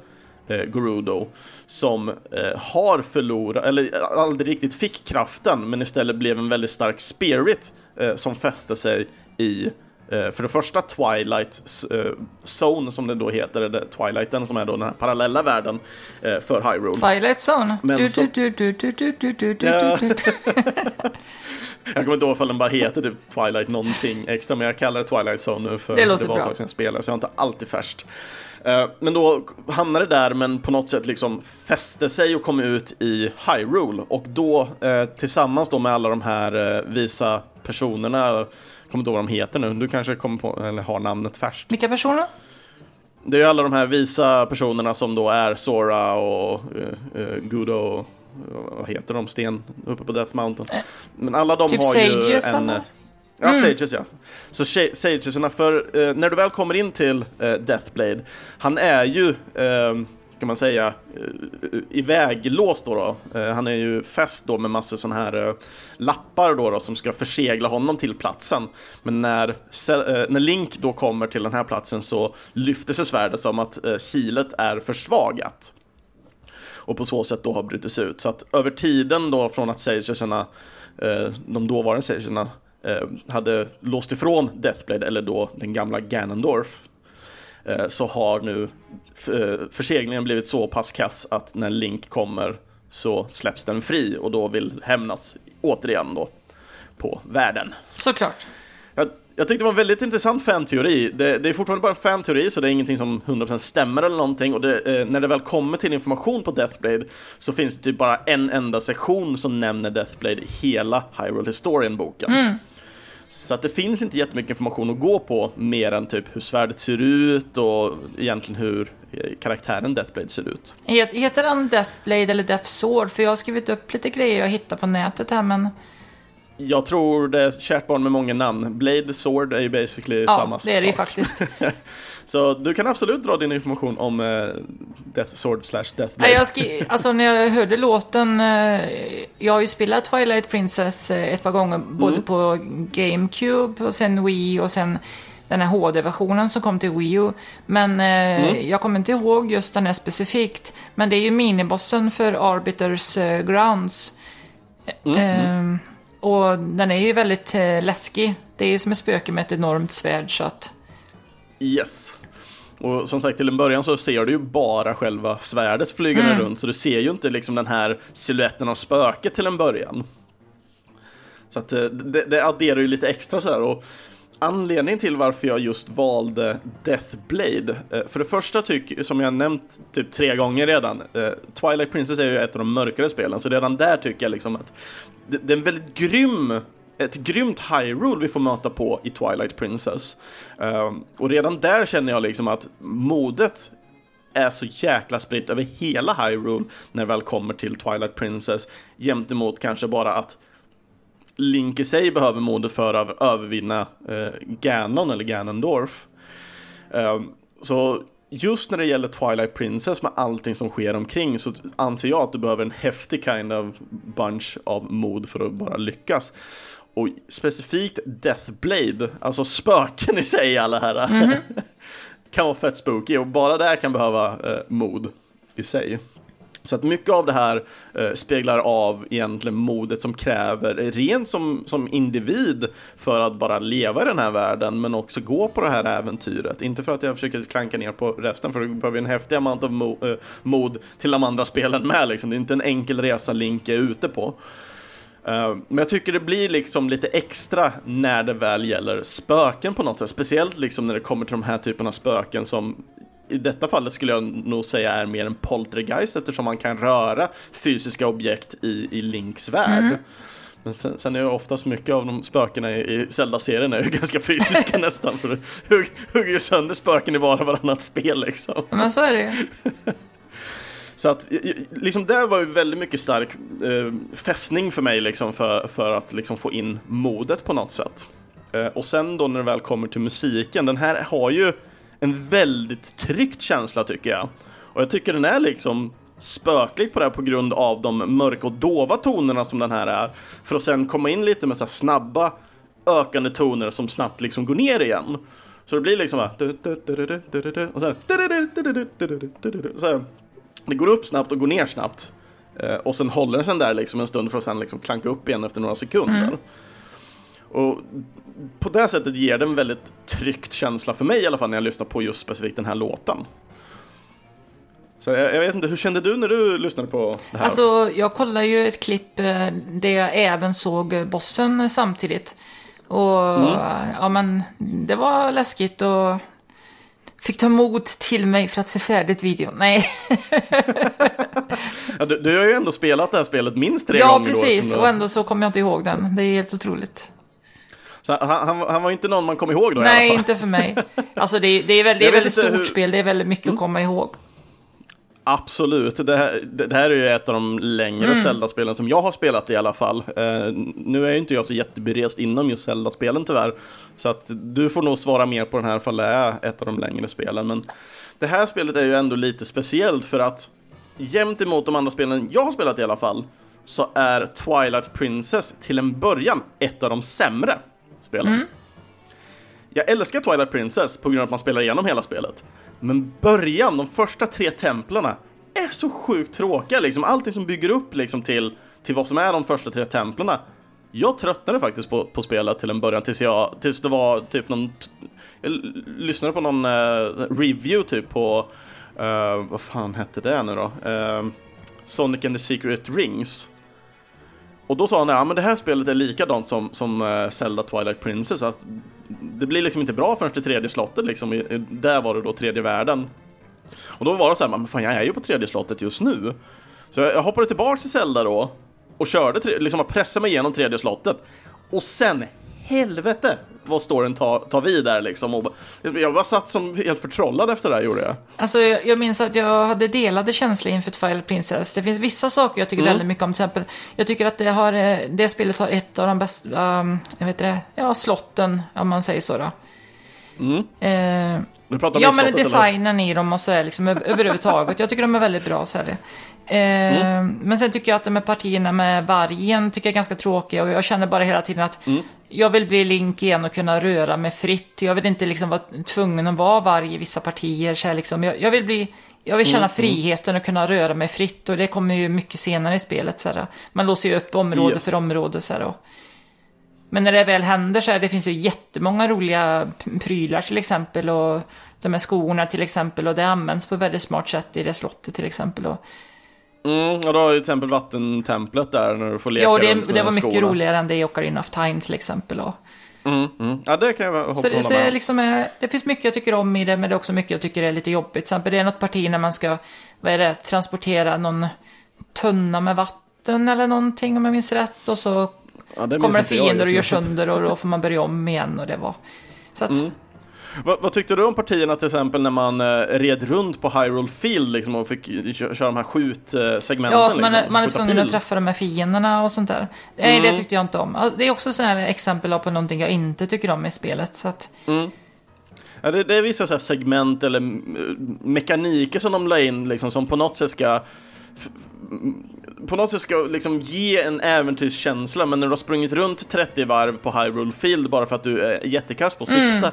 eh, Gerudo som eh, har förlorat, eller eh, aldrig riktigt fick kraften, men istället blev en väldigt stark spirit eh, som fäste sig i för det första Twilight eh, Zone som det då heter, eller Twilighten som är då den här parallella världen eh, för Hyrule. Twilight Zone. Men som... <laughs> Jag kommer inte ihåg om den bara heter typ Twilight någonting extra, men jag kallar det Twilight Zone nu för det, låter det var ett tag sedan jag spelade, så jag har inte alltid färskt. Eh, men då hamnade det där, men på något sätt liksom fäste sig och kom ut i Hyrule. Och då eh, tillsammans då med alla de här eh, visa personerna, kommer inte ihåg vad de heter nu, du kanske kommer på, eller har namnet färskt. Vilka personer? Det är ju alla de här visa personerna som då är Sora och uh, uh, Gudo och vad heter de, sten uppe på Death Mountain. Men alla de typ har ju en... Eller? Ja, mm. Sages ja. Så Sagesarna, för eh, när du väl kommer in till eh, Deathblade, han är ju, eh, ska man säga, eh, iväglåst då. då. Eh, han är ju fäst då med massor sådana här eh, lappar då, då som ska försegla honom till platsen. Men när, när Link då kommer till den här platsen så lyfter sig svärdet som att silet är försvagat och på så sätt då har brutits ut. Så att över tiden då från att Sagersarna, eh, de dåvarande Sagersarna, eh, hade låst ifrån Deathblade, eller då den gamla Ganondorf, eh, så har nu förseglingen blivit så pass kass att när Link kommer så släpps den fri och då vill hämnas återigen då på världen. Såklart. Jag, jag tyckte det var en väldigt intressant fanteori. Det, det är fortfarande bara en fanteori, så det är ingenting som 100% stämmer eller någonting. Och det, eh, när det väl kommer till information på Deathblade så finns det typ bara en enda sektion som nämner Deathblade i hela Hyrule Historian-boken. Mm. Så att det finns inte jättemycket information att gå på mer än typ hur svärdet ser ut och egentligen hur eh, karaktären Deathblade ser ut. Heter han Deathblade eller Death Sword? För jag har skrivit upp lite grejer jag hittat på nätet här men Jag tror det är kärt barn med många namn. Blade Sword är ju basically ja, samma sak. Ja, det är det faktiskt. <laughs> Så du kan absolut dra din information om uh, Death Sword slash Death Blade. Jag skri- alltså när jag hörde låten, uh, jag har ju spelat Twilight Princess uh, ett par gånger, mm. både på GameCube och sen Wii och sen den här HD-versionen som kom till Wii U. Men eh, mm. jag kommer inte ihåg just den här specifikt. Men det är ju minibossen för Arbiters eh, Grounds. Mm. Eh, och den är ju väldigt eh, läskig. Det är ju som ett spöke med ett enormt svärd så att... Yes. Och som sagt till en början så ser du ju bara själva svärdet flygande mm. runt så du ser ju inte liksom den här siluetten av spöket till en början. Så att eh, det, det adderar ju lite extra sådär och anledningen till varför jag just valde Deathblade. Eh, för det första tycker, som jag nämnt typ tre gånger redan, eh, Twilight Princess är ju ett av de mörkare spelen, så redan där tycker jag liksom att det, är en väldigt grym ett grymt Hyrule vi får möta på i Twilight Princess. Um, och redan där känner jag liksom att modet är så jäkla spritt över hela Hyrule när det väl kommer till Twilight Princess jämt emot kanske bara att Link i sig behöver modet för att övervinna eh, Ganon eller Ganondorf. Um, så just när det gäller Twilight Princess med allting som sker omkring så anser jag att du behöver en häftig kind of bunch av mod för att bara lyckas. Och specifikt Deathblade, alltså spöken <laughs> i sig alla här, mm -hmm. <laughs> kan vara fett spooky och bara där kan behöva eh, mod i sig. Så att mycket av det här eh, speglar av egentligen modet som kräver rent som, som individ för att bara leva i den här världen men också gå på det här äventyret. Inte för att jag försöker klanka ner på resten för det behöver en häftig amount av mo, eh, mod till de andra spelen med liksom. Det är inte en enkel resa Link är ute på. Uh, men jag tycker det blir liksom lite extra när det väl gäller spöken på något sätt. Speciellt liksom när det kommer till de här typerna av spöken som i detta fallet skulle jag nog säga är mer en poltergeist eftersom man kan röra fysiska objekt i, i Links värld. Mm. Men sen, sen, är ju oftast mycket av de spökena i, i Zelda-serien är ju <laughs> ganska fysiska nästan för du hugger sönder spöken i var och varannat spel liksom. Men så är det ju. <laughs> Så att, liksom det var ju väldigt mycket stark eh, fästning för mig liksom för, för att liksom få in modet på något sätt. Eh, och sen då när det väl kommer till musiken, den här har ju en väldigt tryckt känsla tycker jag. Och jag tycker den är liksom spöklig på det här på grund av de mörka och dova tonerna som den här är. För att sen komma in lite med så snabba ökande toner som snabbt liksom går ner igen. Så det blir liksom bara... Och så, här, det går upp snabbt och går ner snabbt. Och sen håller den sig där liksom en stund för att sen liksom klanka upp igen efter några sekunder. Mm. Och på det sättet ger det en väldigt tryckt känsla för mig i alla fall när jag lyssnar på just specifikt den här låten. Så jag, jag, vet inte, hur kände du när du lyssnade på det här? Alltså, jag kollade ju ett klipp eh, där jag även såg bossen samtidigt. Och mm. ja, men det var läskigt och fick ta mod till mig för att se färdigt videon. Nej. <laughs> ja, du, du, har ju ändå spelat det här spelet minst tre ja, gånger. Ja, precis. Då, och ändå så kommer jag inte ihåg den. Det är helt otroligt. Han, han, han var inte någon man kom ihåg då Nej, inte för mig. Alltså det, det är, väldigt, det är väldigt stort hur... spel, det är väldigt mycket mm. att komma ihåg. Absolut, det här, det här är ju ett av de längre mm. Zelda-spelen som jag har spelat i alla fall. Uh, nu är ju inte jag så jätteberest inom just Zelda-spelen tyvärr, så att du får nog svara mer på den här ifall det är ett av de längre spelen. Men det här spelet är ju ändå lite speciellt för att jämt emot de andra spelen jag har spelat i alla fall, så är Twilight Princess till en början ett av de sämre spelen. Mm. Jag älskar Twilight Princess på grund av att man spelar igenom hela spelet. Men början, de första tre templarna, är så sjukt tråkiga liksom. Allting som bygger upp liksom till, till vad som är de första tre templarna. Jag tröttnade faktiskt på, på spelet till en början tills, jag, tills det var typ någon... Jag lyssnade på någon uh, review typ på... Uh, vad fan hette det nu då? Uh, Sonic and the Secret Rings. Och då sa han att ja, det här spelet är likadant som, som uh, Zelda Twilight Princess. Att det blir liksom inte bra förrän till tredje slottet. Liksom. Där var det då tredje världen. Och då var det så här, men fan jag är ju på tredje slottet just nu. Så jag, jag hoppade tillbaka till Zelda då och körde, liksom pressade mig igenom tredje slottet. Och sen helvete vad storyn tar, tar vid där liksom. Och, jag bara satt som helt förtrollad efter det här gjorde jag. Alltså jag, jag minns att jag hade delade känslor inför Twilight Princess. Det finns vissa saker jag tycker Mm. väldigt mycket om. Till exempel, jag tycker att det, har, eh, det spelet har ett av de bästa, um, jag vet det, ja slotten, om man säger så då. Eh, Du pratar om Ja, men slottet, eller? designen i dem och så är liksom över- överhuvudtaget. Jag tycker de är väldigt bra. Så är det. Eh, Mm. Men sen tycker jag att de här partierna med vargen tycker jag är ganska tråkiga och jag känner bara hela tiden att Mm. jag vill bli Link igen och kunna röra mig fritt. Jag vill inte liksom vara tvungen att vara varg i vissa partier. Så här liksom. jag, jag vill bli... Jag vill Mm, känna friheten och kunna röra mig fritt och det kommer ju mycket senare i spelet. Så här. Man låser ju upp område Yes. för område. Så här, och, men när det väl händer så är det finns ju jättemånga roliga prylar till exempel och de här skorna till exempel och det används på ett väldigt smart sätt i det slottet till exempel. Och, Mm, och då har ju tempel vattentemplet där när du får leka ja, och det, runt med det var mycket skorna. roligare än det i Ocarina of Time till exempel. Och, Mm, mm. Ja, det kan jag hoppa så det, så med. liksom är, det finns mycket jag tycker om i det men det är också mycket jag tycker är lite jobbigt. Till exempel det är något parti när man ska, vad är det, transportera någon tunna med vatten eller någonting om jag minns rätt. Och så Ja, det kommer det fiender och gör sönder och då får man börja om igen och det var... Så att, Mm. Vad, vad tyckte du om partierna till exempel när man eh, red runt på Hyrule Field liksom, och fick eh, kö- köra de här skjutsegmenten? Ja, så man, är, liksom, man är tvungen pil? att träffa de här fienderna och sånt där. Nej, det tyckte jag inte om. Det är också sådana här exempel på någonting jag inte tycker om i spelet. Så att, Ja, det, det är vissa så segment eller mm, mekaniker som de la in liksom, som på något sätt ska mm, på något sätt ska liksom ge en äventyrskänsla, men när du har sprungit runt 30 varv på Hyrule Field bara för att du är jättekass på att Mm. sikta,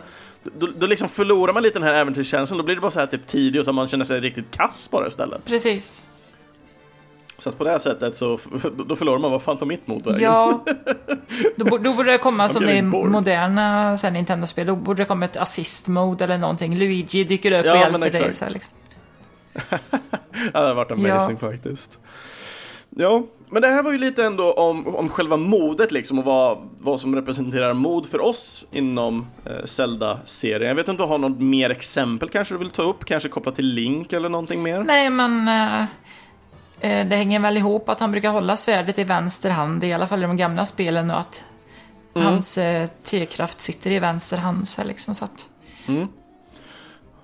då, då liksom förlorar man lite den här äventyrskänslan, då blir det bara så här typ tidigt och så man känner sig riktigt kass bara istället. precis. Så att på det här sättet så då- förlorar man, vad fan tar mitt motvägen? Ja, <laughs> då, då borde det komma som i moderna Nintendo-spel. Då borde det komma ett assist-mode eller någonting. Luigi dyker upp Ja, och hjälper dig. Så här, liksom. <laughs> Det hade varit amazing faktiskt. Ja, men det här var ju lite ändå om, om själva modet liksom och vad, vad som representerar mod för oss inom eh, Zelda-serien. Jag vet inte om du har något mer exempel kanske du vill ta upp? Kanske kopplat till Link eller någonting mer? Nej, men eh, eh, det hänger väl ihop att han brukar hålla svärdet i vänster hand, i alla fall i de gamla spelen, och att Mm. hans eh, T-kraft sitter i vänster hand. Så liksom, så att,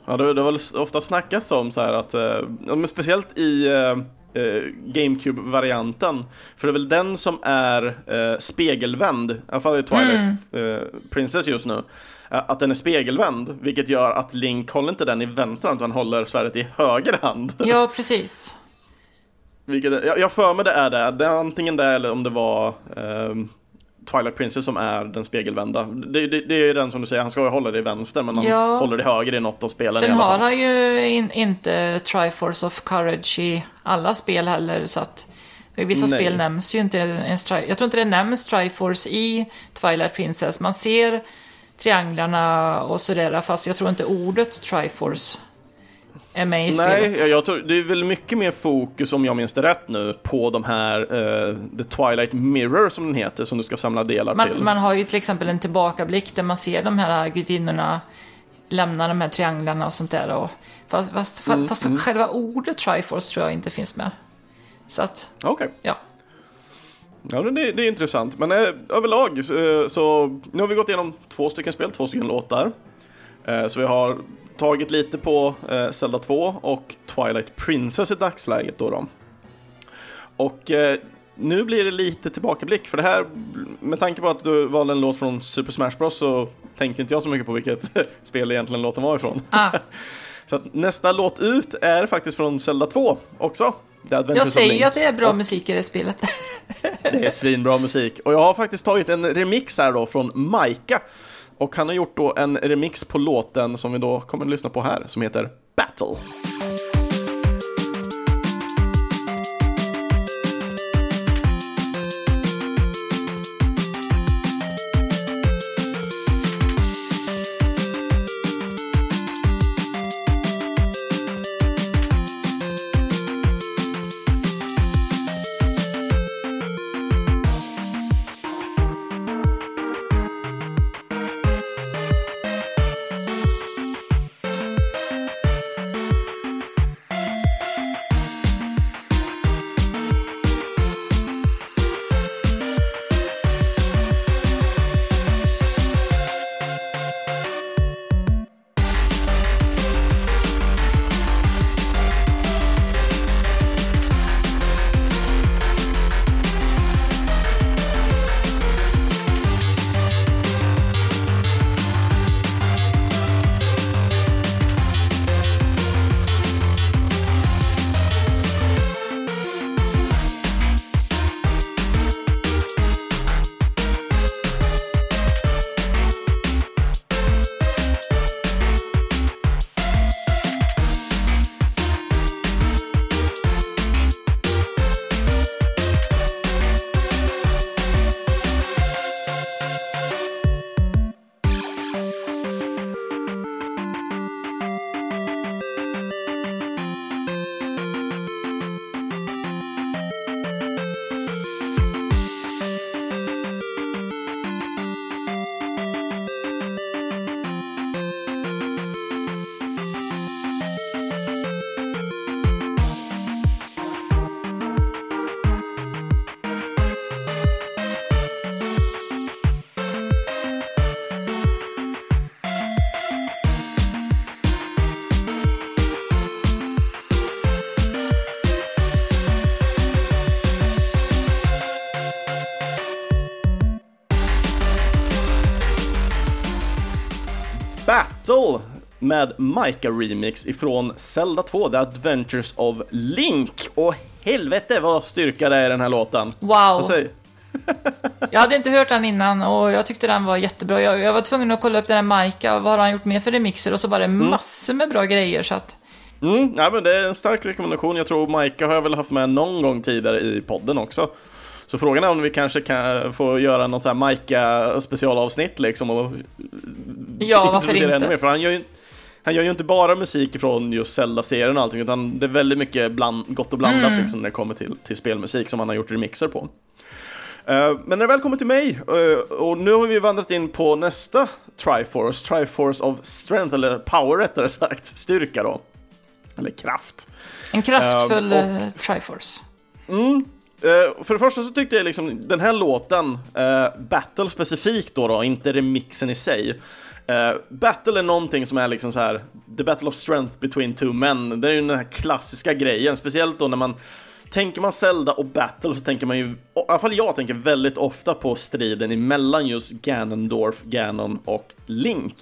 Ja, det, det har väl ofta snackats om så här att, eh, speciellt i eh, eh, GameCube-varianten, för det är väl den som är eh, spegelvänd, i alla fall i Twilight eh, Princess just nu, eh, att den är spegelvänd, vilket gör att Link håller inte den i vänster hand, utan håller svärdet i höger hand. ja, <laughs> precis. Vilket, jag jag för mig det är det, det är antingen det eller om det var ehm, Twilight Princess som är den spegelvända. Det, det, det är den som du säger, han ska ju hålla det i vänster men han Ja. håller det höger i något av spelen i Sen alla har fall. han ju in, inte Triforce of Courage i alla spel heller, så att i vissa Nej. spel nämns ju inte ens Tri- Jag tror inte det nämns Triforce i Twilight Princess. Man ser trianglarna och sådär, fast jag tror inte ordet Triforce med i Nej, spelet. jag, jag tror, det är väl mycket mer fokus, om jag minns det rätt nu, på de här eh, The Twilight Mirror som den heter, som du ska samla delar till. Man, man har ju till exempel en tillbakablick där man ser de här gudinnorna lämna de här trianglarna och sånt där. Och, fast fast, Mm, fast själva ordet Triforce tror jag inte finns med. Så att, Okej. ja. Ja, det, det är intressant. Men eh, överlag så, så nu har vi gått igenom två stycken spel, två stycken låtar. Eh, så vi har tagit lite på eh, Zelda 2 och Twilight Princess i dagsläget då. då. Och eh, nu blir det lite tillbakablick för det här, med tanke på att du valde en låt från Super Smash Bros så tänkte inte jag så mycket på vilket <laughs> spel egentligen låten var ifrån. Ah, <laughs> Så nästa låt ut är faktiskt från Zelda 2 också. Jag säger ju att det är bra Och- musik i det spelet. <laughs> det är svinbra musik. Och jag har faktiskt tagit en remix här då från Maika. Och han har gjort då en remix på låten som vi då kommer att lyssna på här, som heter Battle. Battle med Micah Remix ifrån Zelda 2, The Adventures of Link. Och helvete vad styrka det är i den här låten. Wow! <laughs> Jag hade inte hört den innan och jag tyckte den var jättebra. Jag, jag var tvungen att kolla upp den här Maika, vad har han gjort mer för remixer? Och så var det massor med bra grejer så att... Mm, ja, men det är en stark rekommendation. Jag tror Micah har jag väl haft med någon gång tidigare i podden också. Så frågan är om vi kanske kan få göra något så här Micah specialavsnitt liksom och Ja, varför introducera ännu inte? mer, för han gör ju han gör ju inte bara musik från just Zelda-serien och allting, utan det är väldigt mycket bland, gott och blandat Mm. liksom, när det kommer till, till spelmusik som han har gjort remixer på. Eh, men när det väl kommer till mig, eh, och nu har vi vandrat in på nästa Triforce, Triforce of Strength, eller Power rättare sagt, styrka då. Eller kraft. En kraftfull och- eh, Triforce. Mm. Eh, för det första så tyckte jag liksom den här låten, uh, Battle specifikt då, då, inte remixen i sig. Uh, Battle är någonting som är liksom så här, the battle of strength between two men. Det är ju den här klassiska grejen, speciellt då när man Tänker man Zelda och Battle så tänker man ju, i alla fall jag tänker väldigt ofta på striden emellan just Ganondorf, Ganon och Link.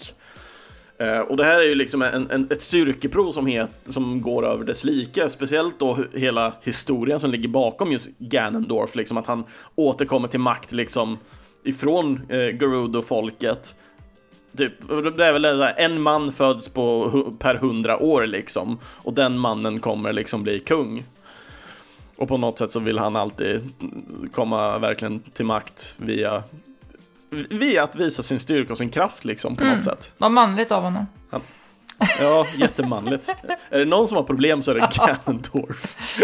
Eh, och det här är ju liksom en, en, ett styrkeprov som, het, som går över dess like, speciellt då hela historien som ligger bakom just Ganondorf, liksom att han återkommer till makt liksom ifrån eh, Gerudo-folket. Typ, det är väl det en man föds på, per hundra år liksom, och den mannen kommer liksom bli kung. Och på något sätt så vill han alltid komma verkligen till makt via, via att visa sin styrka och sin kraft liksom på något sätt. Vad manligt av honom. Ja, jättemanligt. är det någon som har problem så är det Ganondorf.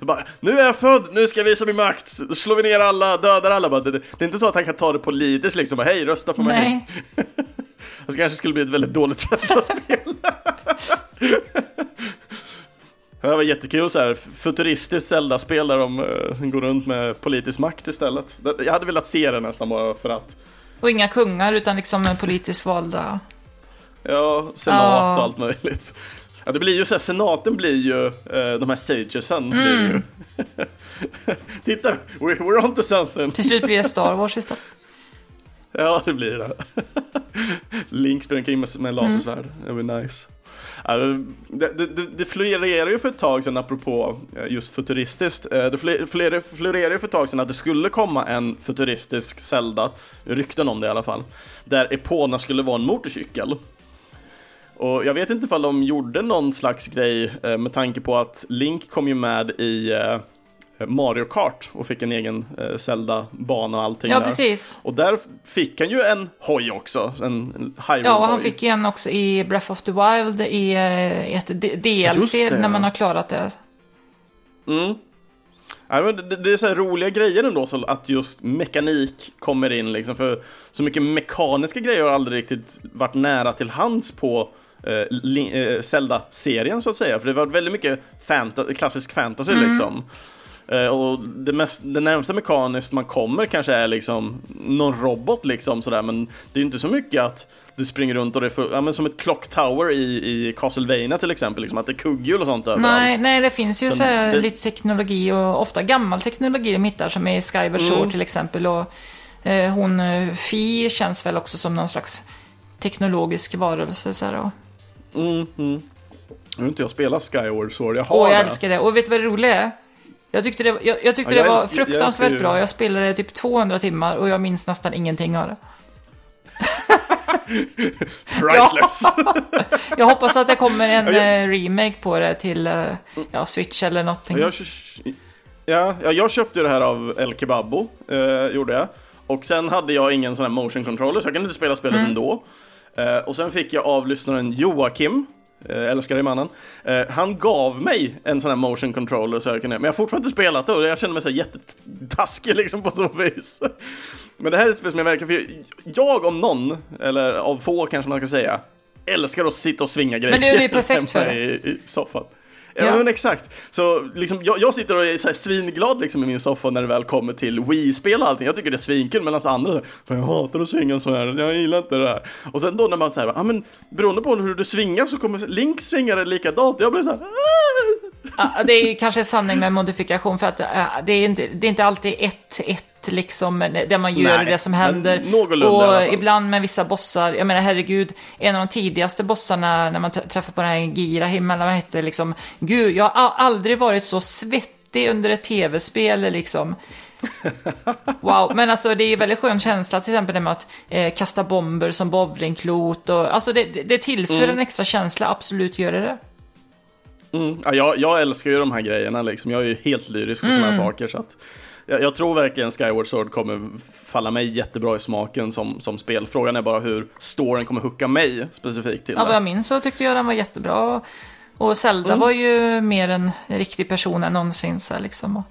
<laughs> bara, nu är jag född, nu ska jag visa min makt, slår vi ner alla, dödar alla. Bara, det, det är inte så att han kan ta det politiskt liksom, bara, hej rösta på mig. Nej. Det <laughs> kanske skulle bli ett väldigt dåligt sätt att spela. <laughs> Det var jättekul så här, futuristiskt Zelda-spel där de eh, går runt med politisk makt istället. Jag hade velat se det nästan bara för att. Och inga kungar, utan liksom politiskt valda. Ja, senat och allt möjligt. Ja, det blir ju så här, senaten blir ju eh, de här sagesen. Ju. <laughs> Titta, we're, we're on to something. Till slut blir det Star Wars istället. Ja, det blir det. <laughs> Link springer omkring med, med lasersvärd. Det blir nice. Det, det, det, florerar ju för ett tag sedan, apropå eh, just futuristiskt. Eh, det florerar ju för ett tag sedan att det skulle komma en futuristisk Zelda, rykten om det i alla fall, där Epona skulle vara en motorcykel. Och jag vet inte ifall de gjorde någon slags grej eh, med tanke på att Link kom ju med i Mario Kart och fick en egen eh, Zelda-bana och allting Ja, där. precis. Och där fick han ju en hoj också, en Hyrule Ja, och han fick en också i Breath of the Wild i eh, ett DLC det, när man har klarat det. Mm. Ja, men det, det är så här roliga grejer ändå, så att just mekanik kommer in liksom, för så mycket mekaniska grejer har aldrig riktigt varit nära till hands på eh, eh, Zelda-serien så att säga, för det var väldigt mycket fanta- klassisk fantasy liksom. Eh, och det, mest, det närmsta mekaniskt man kommer kanske är liksom någon robot liksom sådär, men det är ju inte så mycket att du springer runt och det är för, ja, men som ett clock tower i, i Castlevania till exempel, liksom, att det är kugghjul och sånt överallt. Nej, nej, det finns ju så det- lite teknologi och ofta gammal teknologi de hittar som är i Skyward Sword Mm. till exempel. Och eh, hon eh, Fi känns väl också som någon slags teknologisk varelse. Så här, och, Mm, mm. Nu har inte jag spelat Skyward Sword, jag har Åh, jag det. älskar det. Och vet du vad det roliga är? Jag tyckte det, jag, jag tyckte Ja, jag det var älskar- jag fruktansvärt ju- bra. Jag spelade typ 200 timmar och jag minns nästan ingenting av det. <laughs> Priceless! <laughs> Jag hoppas att det kommer en Ja, jag- eh, remake på det till eh, ja, Switch eller någonting. jag, ja, ja, jag köpte det här av El Kebabo, eh, gjorde jag. Och sen hade jag ingen sån här motion controller, så jag kunde inte spela spelet Mm. ändå. Eh, och sen fick jag av lyssnaren Joakim, älskar dig mannen. Eh, han gav mig en sån här motion controller så jag kunde, men jag har fortfarande inte spelat det och jag känner mig så här jättetaskig liksom på så vis. Men det här är ett spel som jag verkar för jag om någon, eller av få kanske man ska säga, älskar att sitta och svinga grejer. Men det är ju perfekt för det. i, i soffan. Ja, Ja. men exakt. Så liksom, jag, jag sitter och är så här svinglad liksom i min soffa när det väl kommer till Wii-spel och allting. Jag tycker det är svinkul medan andra säger jag hatar att svinga så här, jag gillar inte det här. Och sen då när man säger, ja men beroende på hur du svingar så kommer Link svinga det likadant. Jag blir så här, "Ah!" Ja, det är kanske sanning med modifikation för att äh, det, är inte, det är inte alltid ett, ett liksom, där man gör Nej, det som händer. och ibland med vissa bossar, jag menar herregud, en av de tidigaste bossarna när man träffar på den här Girahim, eller vad hette, liksom, gud, jag har aldrig varit så svettig under ett tv-spel liksom. <laughs> Wow, men alltså det är väldigt skön känsla till exempel det med att eh, kasta bomber som bowlingklot och alltså det, det tillför Mm. en extra känsla, absolut gör det det. Mm. Ja, jag, jag älskar ju de här grejerna liksom. Jag är ju helt lyrisk för sådana här saker. Så att jag, jag tror verkligen Skyward Sword kommer falla mig jättebra i smaken som, som spel. Frågan är bara hur storyn kommer hooka mig specifikt till Ja, vad det. jag minns så tyckte jag den var jättebra. Och Zelda Mm. var ju mer en riktig person än någonsin så liksom.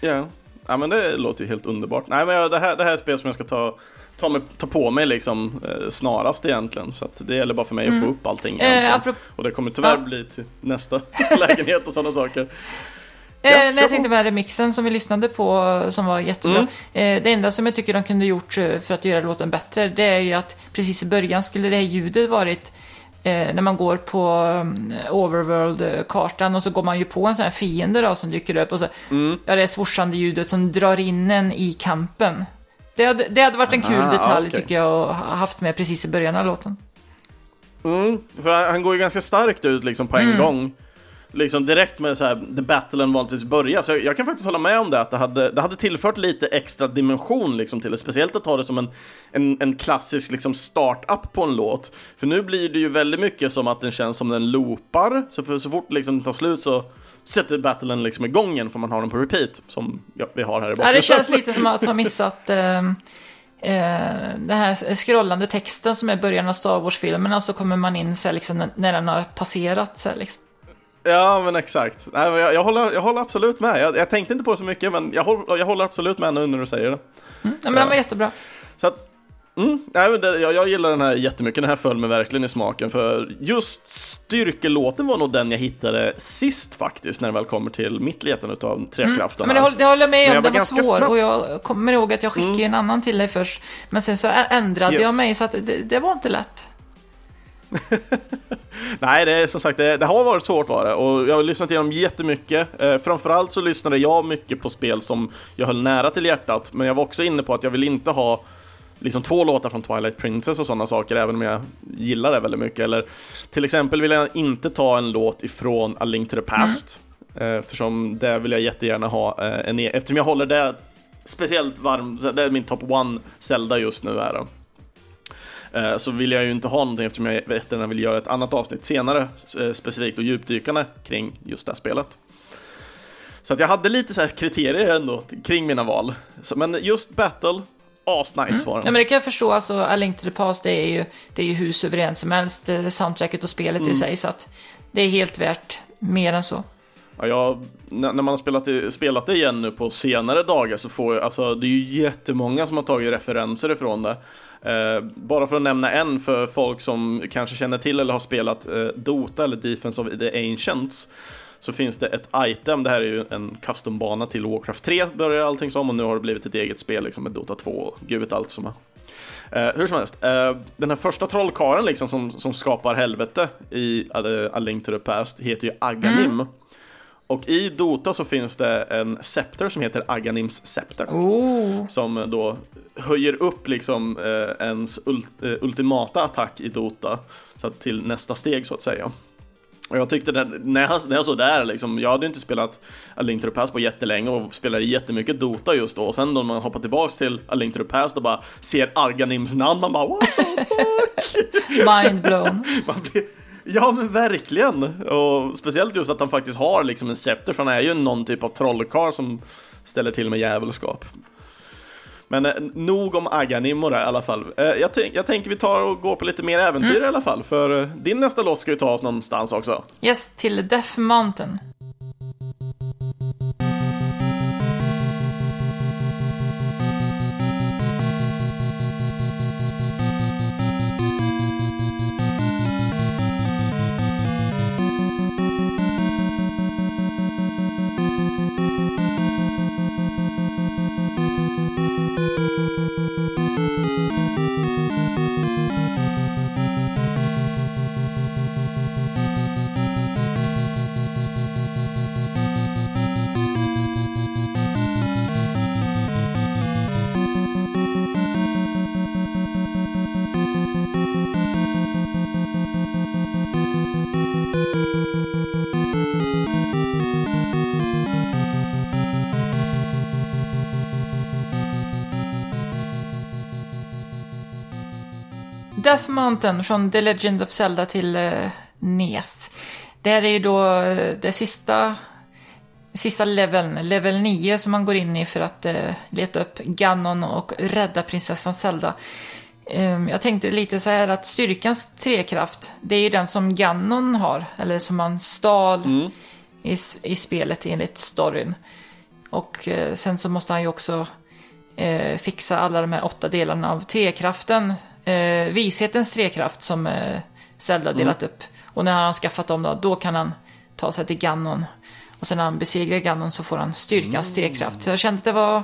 Ja. ja, men det låter ju helt underbart. Nej, men det, här, det här är ett spel som jag ska ta, ta, med, ta på mig liksom eh, snarast egentligen. Så att det gäller bara för mig att få upp allting. Eh, Och det kommer tyvärr Ja. bli till nästa <laughs> lägenhet och sådana saker. Eh, Ja, kör jag tänkte med remixen som vi lyssnade på, som var jättebra. Mm. Eh, det enda som jag tycker de kunde gjort eh, för att göra låten bättre, det är ju att precis i början skulle det här ljudet varit eh, när man går på um, Overworld-kartan och så går man ju på en sån här fiende då som dyker upp och så, Mm. ja det är swoshande ljudet som drar in en i kampen. Det hade, det hade varit en kul Ah, detalj okej. tycker jag att ha haft med precis i början av låten. Mm, för han, han går ju ganska starkt ut liksom på en Mm. gång. Liksom direkt med så här, the battlen vanligtvis börjar. Så jag, jag kan faktiskt hålla med om det, att det hade, det hade tillfört lite extra dimension liksom till det. Speciellt att ta det som en, en, en klassisk liksom start-up på en låt. För nu blir det ju väldigt mycket som att den känns som den loopar. Så, för, så fort liksom den tar slut så sätter battlen liksom igång igen för man har den på repeat. Som ja, vi har här i Ja, bakgrunden. det känns lite som att ha missat eh, eh, den här scrollande texten som är början av Star Wars-filmerna och så kommer man in så här, liksom, när- när den har passerat. Så här, liksom. Ja, men exakt. Nej, men jag, jag, håller, jag håller absolut med. Jag, jag tänkte inte på det så mycket, men jag håller, jag håller absolut med nu när du säger det. Ja, men den var jättebra. Så att, mm, nej, det, jag, jag gillar den här jättemycket, den här föll mig verkligen i smaken för just styrkelåten var nog den jag hittade sist faktiskt när det väl kommer till mitt letande utav trekraften. Mm. Men det, håller- det håller jag med om, den var svår. snabb. Och jag kommer ihåg att jag skickade en annan till dig först. Men sen så ändrade Yes. jag mig så att det, det var inte lätt. <laughs> Nej, det är som sagt, det, det har varit svårt var det och jag har lyssnat igenom jättemycket. Eh, framförallt så lyssnade jag mycket på spel som jag höll nära till hjärtat, men jag var också inne på att jag vill inte ha liksom två låtar från Twilight Princess och sådana saker, även om jag gillar det väldigt mycket. Eller till exempel vill jag inte ta en låt ifrån A Link to the Past, eh, eftersom det vill jag jättegärna ha eh, en e- eftersom jag håller det speciellt varm, det är min top one Zelda just nu är det. Eh, så vill jag ju inte ha någonting eftersom jag jättegärna vill göra ett annat avsnitt senare eh, specifikt och djupdykande kring just det här spelet. Så att jag hade lite så här kriterier ändå kring mina val. Så, men just Battle, asnice var Ja, den. men det kan jag förstå, alltså A Link to the Past, det är ju, det är ju hur suveränt som helst, eh, soundtracket och spelet Mm. i sig, så att det är helt värt mer än så. Ja, jag, när man har spelat, spelat det igen nu på senare dagar så får jag, alltså det är ju jättemånga som har tagit referenser ifrån det. Eh, bara för att nämna en för folk som kanske känner till eller har spelat eh, Dota eller Defense of the Ancients så finns det ett item, det här är ju en custombana till Warcraft 3 börjar allting som och nu har det blivit ett eget spel liksom med Dota 2 och gud vet allt som är. Eh, hur som helst, eh, den här första trollkaren liksom som, som skapar helvete i uh, A Link to the Past heter ju Aganim. Mm. Och i Dota så finns det en scepter som heter Aganims scepter. Oh. Som då höjer upp liksom eh, ens ult, eh, ultimata attack i Dota. Så att till nästa steg så att säga. Och jag tyckte den, när jag, när jag såg där liksom, jag hade inte spelat A Link to the Past på jättelänge och spelade jättemycket Dota just då. Och sen då när man hoppar tillbaks till A Link to the Past och bara ser Arganims namn, man bara what the fuck? <laughs> Mind blown. <laughs> Ja men verkligen! Och speciellt just att han faktiskt har liksom en scepter, för han är ju någon typ av trollkarl som ställer till med djävulskap. Men eh, nog om Aganim och det i alla fall. Eh, jag, jag tänker vi tar och går på lite mer äventyr i alla fall, för eh, din nästa låt ska ju ta oss någonstans också. Yes, till Death Mountain. Mountain från The Legend of Zelda till uh, NES. Det här är ju då uh, det sista, sista leveln, level 9, som man går in i för att uh, leta upp Ganon och rädda prinsessan Zelda. Um, jag tänkte lite så här att styrkans trekraft, det är ju den som Ganon har, eller som man stal mm. i, i spelet enligt storyn. Och sen så måste han ju också eh, fixa alla de här åtta delarna av trekraften. Eh, vishetens trekraft som eh, Zelda delat mm. upp. Och när han har skaffat dem då, då kan han ta sig till Ganon. Och sen när han besegrar Ganon så får han styrkans mm. trekraft. Så jag kände att det var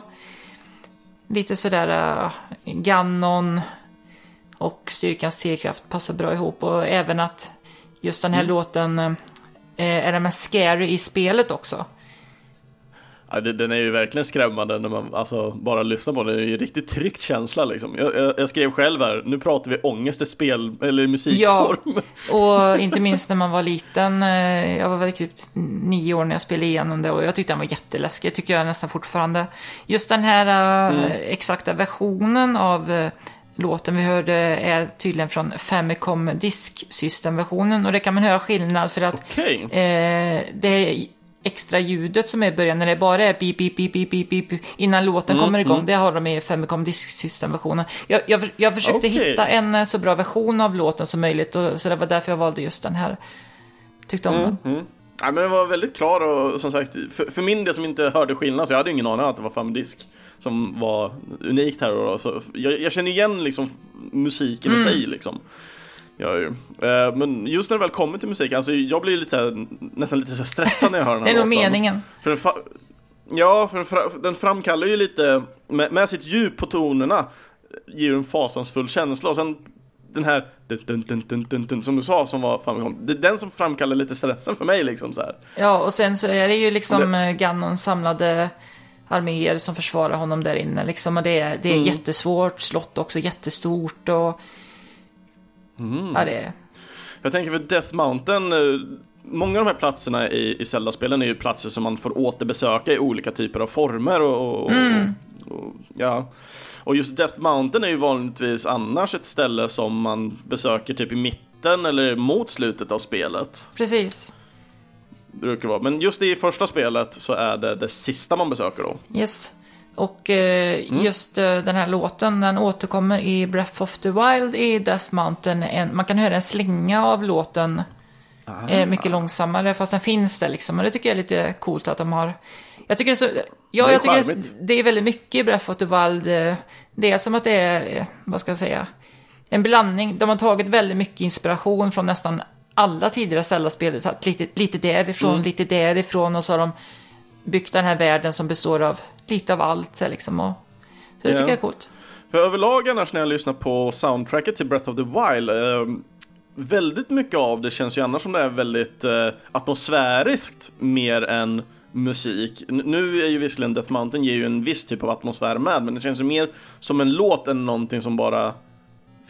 lite sådär uh, Ganon och styrkans trekraft passar bra ihop. Och även att just den här mm. låten uh, är den mest scary i spelet också. Ja, den är ju verkligen skrämmande när man alltså, bara lyssnar på den. Det är ju en riktigt tryckt känsla liksom. Jag, jag, jag, skrev själv här, nu pratar vi ångest i spel eller musikform. Ja, <laughs> och inte minst när man var liten. Eh, jag var väl typ nio år när jag spelade igenom det och jag tyckte den var jätteläskig. Det tycker jag nästan fortfarande. Just den här eh, mm. exakta versionen av eh, låten vi hörde är tydligen från Famicom Disk System-versionen och det kan man höra skillnad för att okay. eh, det extra ljudet som är i början när det bara är beep, beep, beep, beep, beep, beep innan låten mm, kommer igång. Mm. Det har de i Famicom Disk System-versionen. Jag, jag, jag försökte okay. hitta en eh, så bra version av låten som möjligt och, så det var därför jag valde just den här. Tyckte om mm, den. Mm. Ja, men den var väldigt klar och som sagt, för, för min del som inte hörde skillnad så jag hade ingen aning att det var Famicom Disk som var unikt här och då. Så jag, jag känner igen liksom musiken i mm. sig liksom. Gör ju. Eh, men just när det väl kommer till musik, alltså jag blir lite nästan lite så stressad när jag hör den här <laughs> Det är nog meningen. För den ja, för den, framkallar ju lite, med, med sitt djup på tonerna, ger en fasansfull känsla. Och sen den här dun, dun, dun, som du sa som var framkom, det är den som framkallar lite stressen för mig liksom så här. Ja, och sen så är det ju liksom det... Eh, Gannons samlade arméer som försvarar honom där inne liksom. Och det är, det är mm. jättesvårt, slott också jättestort och Mm. Ja, det Jag tänker för Death Mountain, eh, många av de här platserna i, i Zelda-spelen är ju platser som man får återbesöka i olika typer av former och, och, mm. och, och ja. Och just Death Mountain är ju vanligtvis annars ett ställe som man besöker typ i mitten eller mot slutet av spelet. Precis. Brukar vara. Men just i första spelet så är det det sista man besöker då. Yes. Och eh, mm. just eh, den här låten, den återkommer i Breath of the Wild i Death Mountain. En, man kan höra en slinga av låten eh, mycket långsammare, fast den finns där liksom. Och det tycker jag är lite coolt att de har. Jag tycker det är så, ja, det jag tycker det, det, är väldigt mycket i Breath of the Wild. Eh, det är som att det är, vad ska jag säga, en blandning. De har tagit väldigt mycket inspiration från nästan alla tidigare Zelda-spel. Lite, lite därifrån, mm. lite därifrån och så har de byggt den här världen som består av lite av allt. Så, liksom, och, så det ja. tycker jag är coolt. För överlag annars när jag lyssnar på soundtracket till Breath of the Wild eh, Väldigt mycket av det känns ju annars som det är väldigt eh, atmosfäriskt mer än musik. Nu är ju visserligen Death Mountain ger ju en viss typ av atmosfär med, men det känns ju mer som en låt än någonting som bara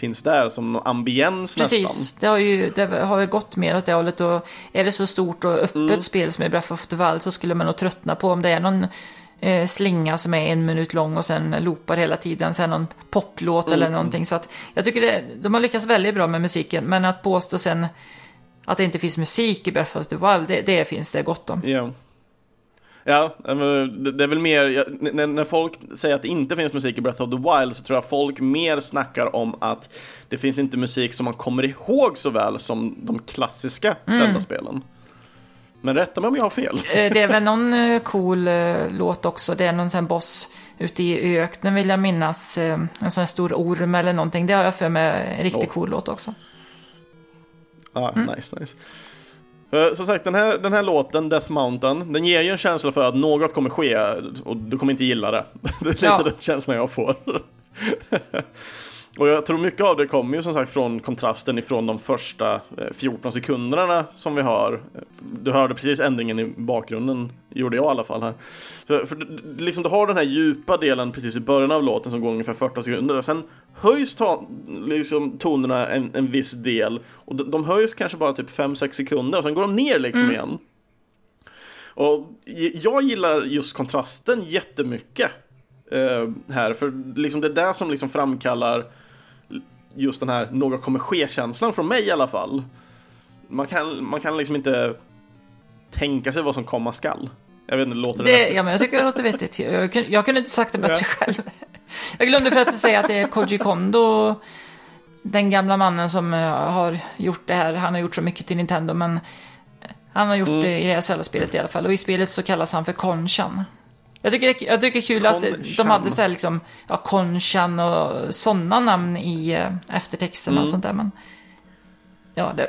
finns där som ambiens Precis, nästan. det har ju det har ju gått mer åt det hållet och är det så stort och öppet mm. spel som är Breath of the Wild så skulle man nog tröttna på om det är någon eh, slinga som är en minut lång och sen loopar hela tiden, sen någon poplåt mm. eller någonting. Så att jag tycker det, de har lyckats väldigt bra med musiken, men att påstå sen att det inte finns musik i Breath of the Wild, det, det finns det gott om. Yeah. Ja, det är väl mer, när folk säger att det inte finns musik i Breath of the Wild så tror jag folk mer snackar om att det finns inte musik som man kommer ihåg så väl som de klassiska mm. Zelda-spelen. Men rätta mig om jag har fel. Eh, det är väl någon eh, cool eh, låt också. Det är någon sån boss ute i öknen vill jag minnas. En sån här stor orm eller någonting. Det har jag för mig en riktigt oh. cool låt också. Ah, mm. nice, nice. Uh, som sagt, den här, den här låten, Death Mountain, den ger ju en känsla för att något kommer ske och du kommer inte gilla det. <laughs> det är lite ja. den känslan jag får. <laughs> Och jag tror mycket av det kommer ju som sagt från kontrasten ifrån de första 14 eh, sekunderna som vi har. Du hörde precis ändringen i bakgrunden, gjorde jag i alla fall här. För, för liksom du har den här djupa delen precis i början av låten som går ungefär 40 sekunder och sen höjs ta, liksom, tonerna en, en viss del och de, de höjs kanske bara typ 5-6 sekunder och sen går de ner liksom mm. igen. Och jag gillar just kontrasten jättemycket. Uh, här, för liksom det är det som liksom framkallar just den här något kommer ske-känslan från mig i alla fall. Man kan, man kan liksom inte tänka sig vad som komma skall. Jag vet inte, låter det, det Ja, men jag tycker det låter vettigt. Jag, kunde, jag kunde inte sagt det bättre ja. själv. <laughs> Jag glömde förresten säga att det är Koji Kondo, den gamla mannen som eh, har gjort det här. Han har gjort så mycket till Nintendo, men han har gjort mm. det i det här Zelda-spelet i alla fall. Och i spelet så kallas han för Konchan. Jag tycker, det, jag tycker det är kul Konchan. att de hade så här liksom, ja, Konchan och sådana namn i eh, eftertexterna mm. och sånt där. Men, ja, det,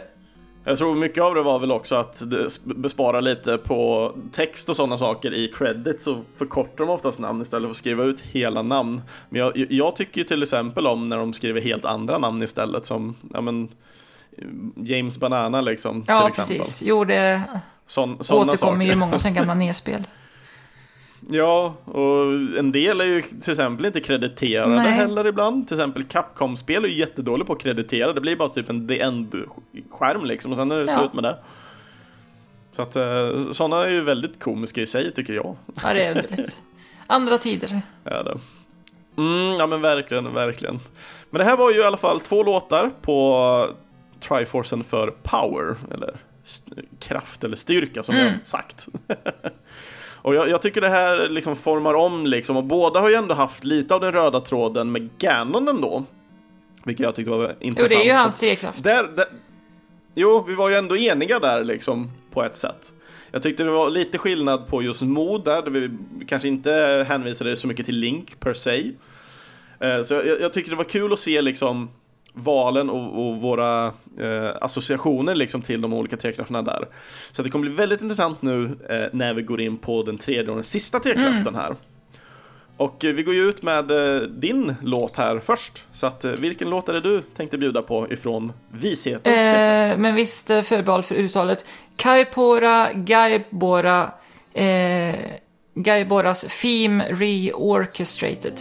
jag tror mycket av det var väl också att bespara lite på text och sådana saker i credit så förkortar de oftast namn istället för att skriva ut hela namn. Men jag, jag tycker ju till exempel om när de skriver helt andra namn istället som ja, men, James Banana liksom. Ja, precis. Jo, det Sån, återkommer saker. ju i många sen gamla <laughs> nedspel. Ja, och en del är ju till exempel inte krediterade Nej. heller ibland. Till exempel Capcom-spel är ju jättedåliga på att kreditera. Det blir bara typ en the end-skärm liksom och sen är det ja. slut med det. Så att eh, sådana är ju väldigt komiska i sig tycker jag. Ja, det är underligt. Andra tider. Ja, det. Mm, ja men verkligen, verkligen. Men det här var ju i alla fall två låtar på Triforcen för Power, eller kraft eller styrka som mm. jag sagt. <laughs> Och jag, jag, tycker det här liksom formar om liksom, och båda har ju ändå haft lite av den röda tråden med Ganon ändå. Vilket jag tyckte var intressant. Jo, det är ju hans trekraft. Där, där, jo, vi var ju ändå eniga där liksom, på ett sätt. Jag tyckte det var lite skillnad på just mod där, där vi kanske inte hänvisade så mycket till Link per se. Eh, så jag, jag tyckte det var kul att se liksom valen och, och våra eh, associationer liksom till de olika trekrafterna där. Så det kommer bli väldigt intressant nu eh, när vi går in på den tredje och den sista trekraften mm. här. Och eh, vi går ju ut med eh, din låt här först. Så att, eh, vilken låt är det du tänkte bjuda på ifrån Vishetens eh, Men visst förbehåll för uttalet. Kaipora Gaibora Gaiboras Theme Reorchestrated.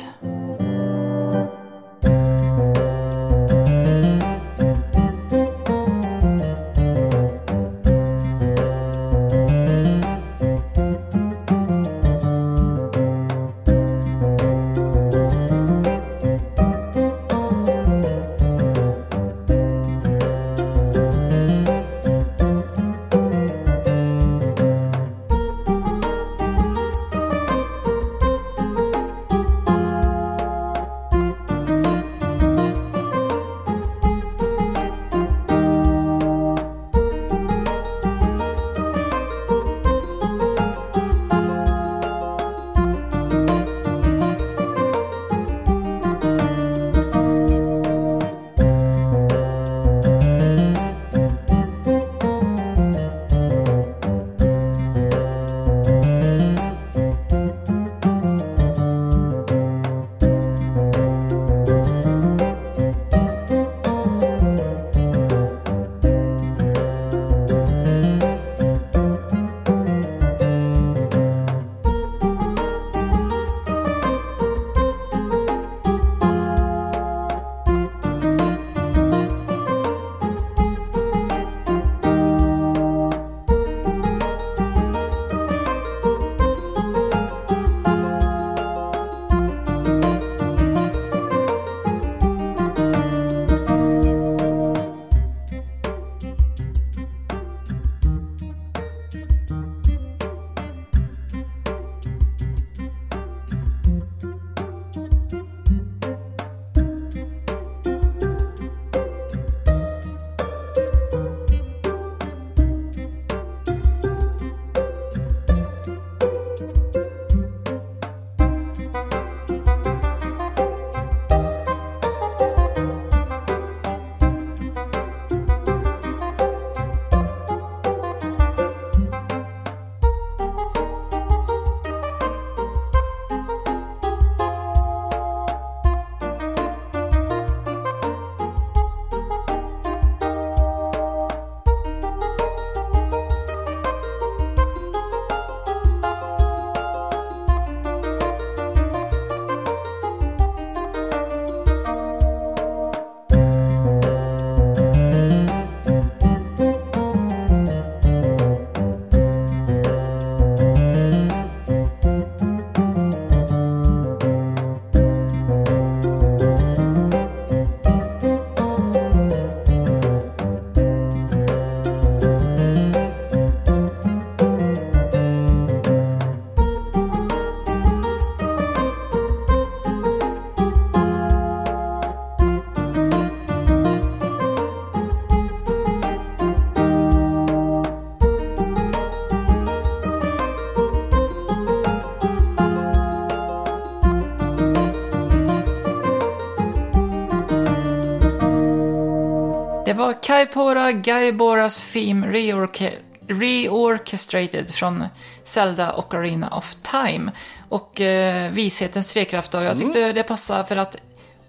Kaipora Gaiboras Theme Reorca- Reorchestrated från Zelda Ocarina of Time. Och eh, vishetens trekraft och jag tyckte det passade för att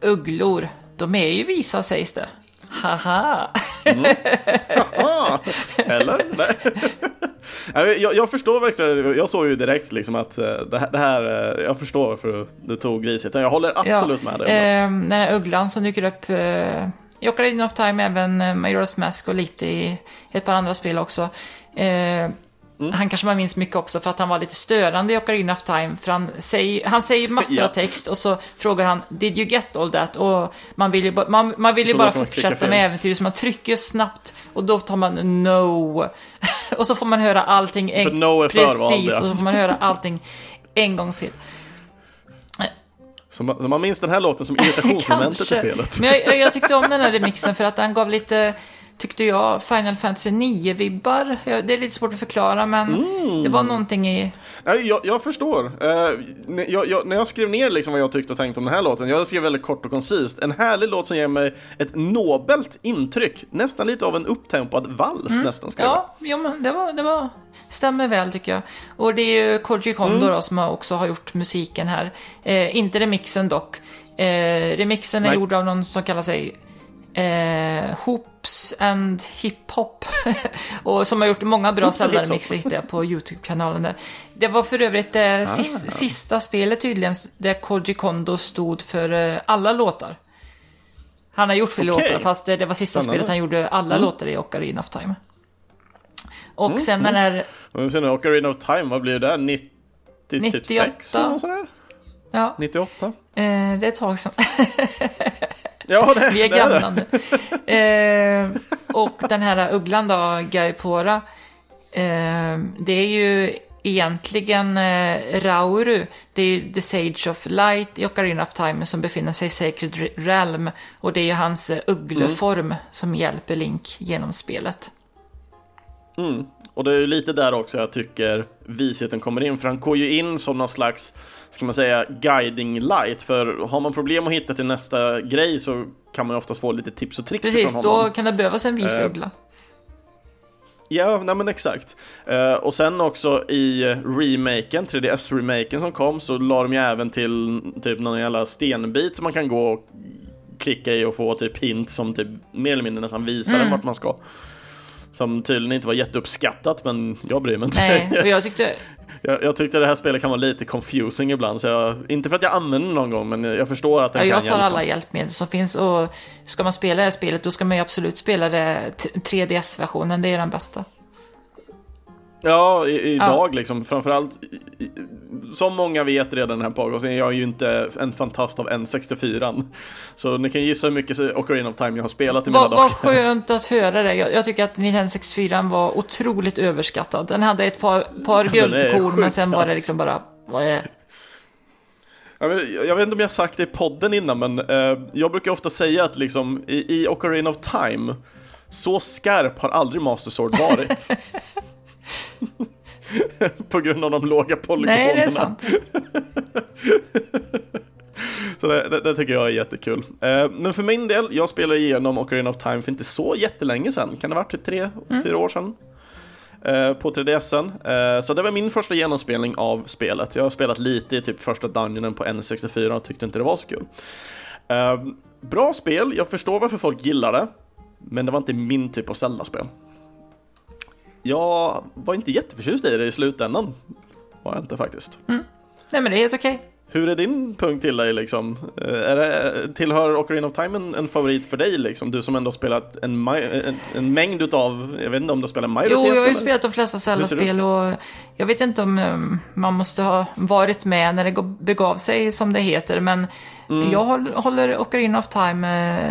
ugglor, de är ju visa sägs det. Haha! Ah, eller? Nej. <laughs> Nej, jag, jag förstår verkligen, jag såg ju direkt liksom att eh, det här, det här eh, jag förstår för du tog visheten. Jag håller absolut med dig. Eh, den här ugglan som dyker upp eh, i Ocarina of Time, även eh, Majora's Mask och lite i ett par andra spel också. Eh, Mm. Han kanske man minns mycket också för att han var lite störande i Ocarina of Time. För han säger, han säger massor Ja. av text och så frågar han “Did you get all that?” och man vill ju, ba- man, man vill ju bara fortsätta med äventyret så man trycker snabbt och då tar man “No” <laughs> och så får man höra allting en, För no är förvald, Precis, ja. och så får man höra allting en gång till. Så man, så man minns den här låten som <laughs> irritationsmomentet i spelet. Men jag, jag tyckte om den här remixen för att den gav lite, tyckte jag, Final Fantasy 9-vibbar. Det är lite svårt att förklara men det var någonting i... Nej, jag, jag förstår. När jag, jag, när jag skrev ner liksom vad jag tyckte och tänkte om den här låten, jag skrev väldigt kort och koncist. En härlig låt som ger mig ett nobelt intryck. Nästan lite av en upptempad vals nästan. Skrev jag. Ja, jo, men det var, det var, stämmer väl tycker jag. Och det är ju Koji Kondo då, som också har gjort musiken här. Eh, inte remixen dock. Eh, remixen är Nej. gjord av någon som kallar sig eh, Hoops and Hip Hop. <laughs> och som har gjort många bra hittade jag på YouTube-kanalen där. Det var för övrigt det sis, sista spelet tydligen där Koji Kondo stod för eh, alla låtar. Han har gjort fler Okej. låtar, fast det, det var sista Spännande. spelet han gjorde alla låtar i Ocarina of Time. Och sen den här, Men sen Ocarina of Time, vad blir det? 90, typ 98. 6 eller något sådär? ja, 98? eh, det är ett tag sedan. <laughs> Ja, det, Vi är gamla nu. Eh, och den här ugglan då, Gaipora, eh, det är ju egentligen eh, Rauru, det är The Sage of Light i Ocarina of Time som befinner sig i Sacred Realm. Och det är ju hans eh, uggleform som hjälper Link genom spelet. Och det är ju lite där också jag tycker visheten kommer in, för han går ju in som någon slags, ska man säga, guiding light. För har man problem att hitta till nästa grej så kan man oftast få lite tips och tricks Precis, från honom. då kan det behövas en Eh, uggla. Ja, nej men exakt. Eh, och sen också i remaken, 3DS-remaken som kom, så la de ju även till typ någon jävla stenbit som man kan gå och klicka i och få typ hint som typ mer eller mindre nästan visar Mm. vart man ska. Som tydligen inte var jätteuppskattat, men jag bryr mig inte. Nej, <laughs> och jag tyckte, Jag, jag tyckte det här spelet kan vara lite confusing ibland, så jag, inte för att jag använder det någon gång, men jag förstår att det Ja, kan jag tar hjälpa. alla hjälpmedel som finns och ska man spela det här spelet då ska man ju absolut spela det t- 3DS-versionen, det är den bästa. Ja, idag liksom, framförallt, i, i, som många vet redan den här podcasten, jag är ju inte en fantast av N64. Så ni kan gissa hur mycket Ocarina of Time jag har spelat i mina Vad, vad dagar. skönt att höra det. Jag, jag tycker att Nintendo 64 var otroligt överskattad. Den hade ett par, par guldkorn men sen var det liksom bara... Vad är... Jag vet, jag vet inte om jag har sagt det i podden innan, men eh, jag brukar ofta säga att liksom, i, i Ocarina of Time, så skarp har aldrig Master Sword varit. <laughs> <laughs> På grund av de låga polygonerna. Nej, det är sant. <laughs> Så det, det, det tycker jag är jättekul. Eh, men för min del, jag spelade igenom Ocarina of Time för inte så jättelänge sedan. Kan det ha varit typ tre, fyra år sedan? Eh, på 3DSen. Eh, så det var min första genomspelning av spelet. Jag har spelat lite i typ första dungeonen på N64 och tyckte inte det var så kul. Eh, bra spel, jag förstår varför folk gillar det. Men det var inte min typ av Zelda-spel. Jag var inte jätteförtjust i det i slutändan. Var jag inte faktiskt. Mm. Nej, men det är helt okej. Hur är din punkt till dig liksom? Eh, Är det, tillhör Ocarina of Time en, en favorit för dig liksom? Du som ändå spelat en, en, en mängd utav, jag vet inte om du spelar majoritet Jo, jag har ju eller? spelat de flesta Zelda-spel och jag vet inte om um, man måste ha varit med när det begav sig, som det heter. Men Mm. jag håll, håller Ocarina of Time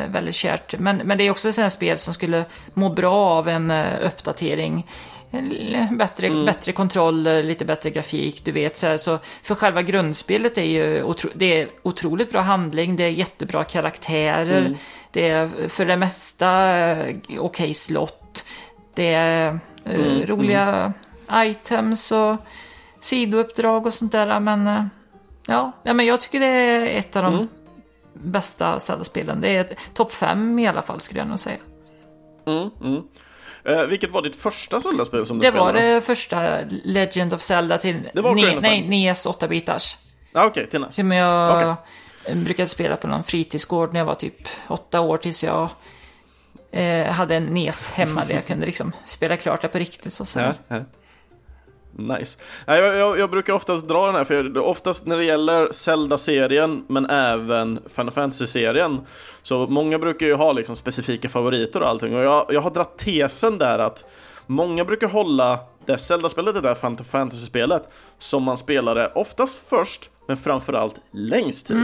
eh, väldigt kärt. Men, men det är också ett sånt här spel som skulle må bra av en eh, uppdatering. Bättre, Mm. bättre kontroll, eh, lite bättre grafik, du vet. Så, här, så för själva grundspelet är ju otro, det är otroligt bra handling, det är jättebra karaktärer, Mm. det är för det mesta eh, okej slott. Det är eh, Mm, roliga items och sidouppdrag och sånt där. Men eh, ja, ja men jag tycker det är ett av de Mm. bästa Zelda-spelen. Det är topp fem i alla fall skulle jag nog säga. Eh, vilket var ditt första Zelda-spel som du Det spelade? var det första Legend of Zelda till Det var ne, nej. NES 8-bitars. Ah, Okej, till NES. Som jag Okej. brukade spela på någon fritidsgård när jag var typ åtta år tills jag eh, hade en NES hemma där jag kunde liksom spela klart det på riktigt. Och så. Ja, ja. Nice. Jag, jag, jag brukar oftast dra den här, för oftast när det gäller Zelda-serien, men även Final Fantasy-serien, så många brukar ju ha liksom specifika favoriter och allting, och jag, jag har dratt tesen där att många brukar hålla det Zelda-spelet, det där Final Fantasy-spelet, som man spelade oftast först, men framförallt längst tid.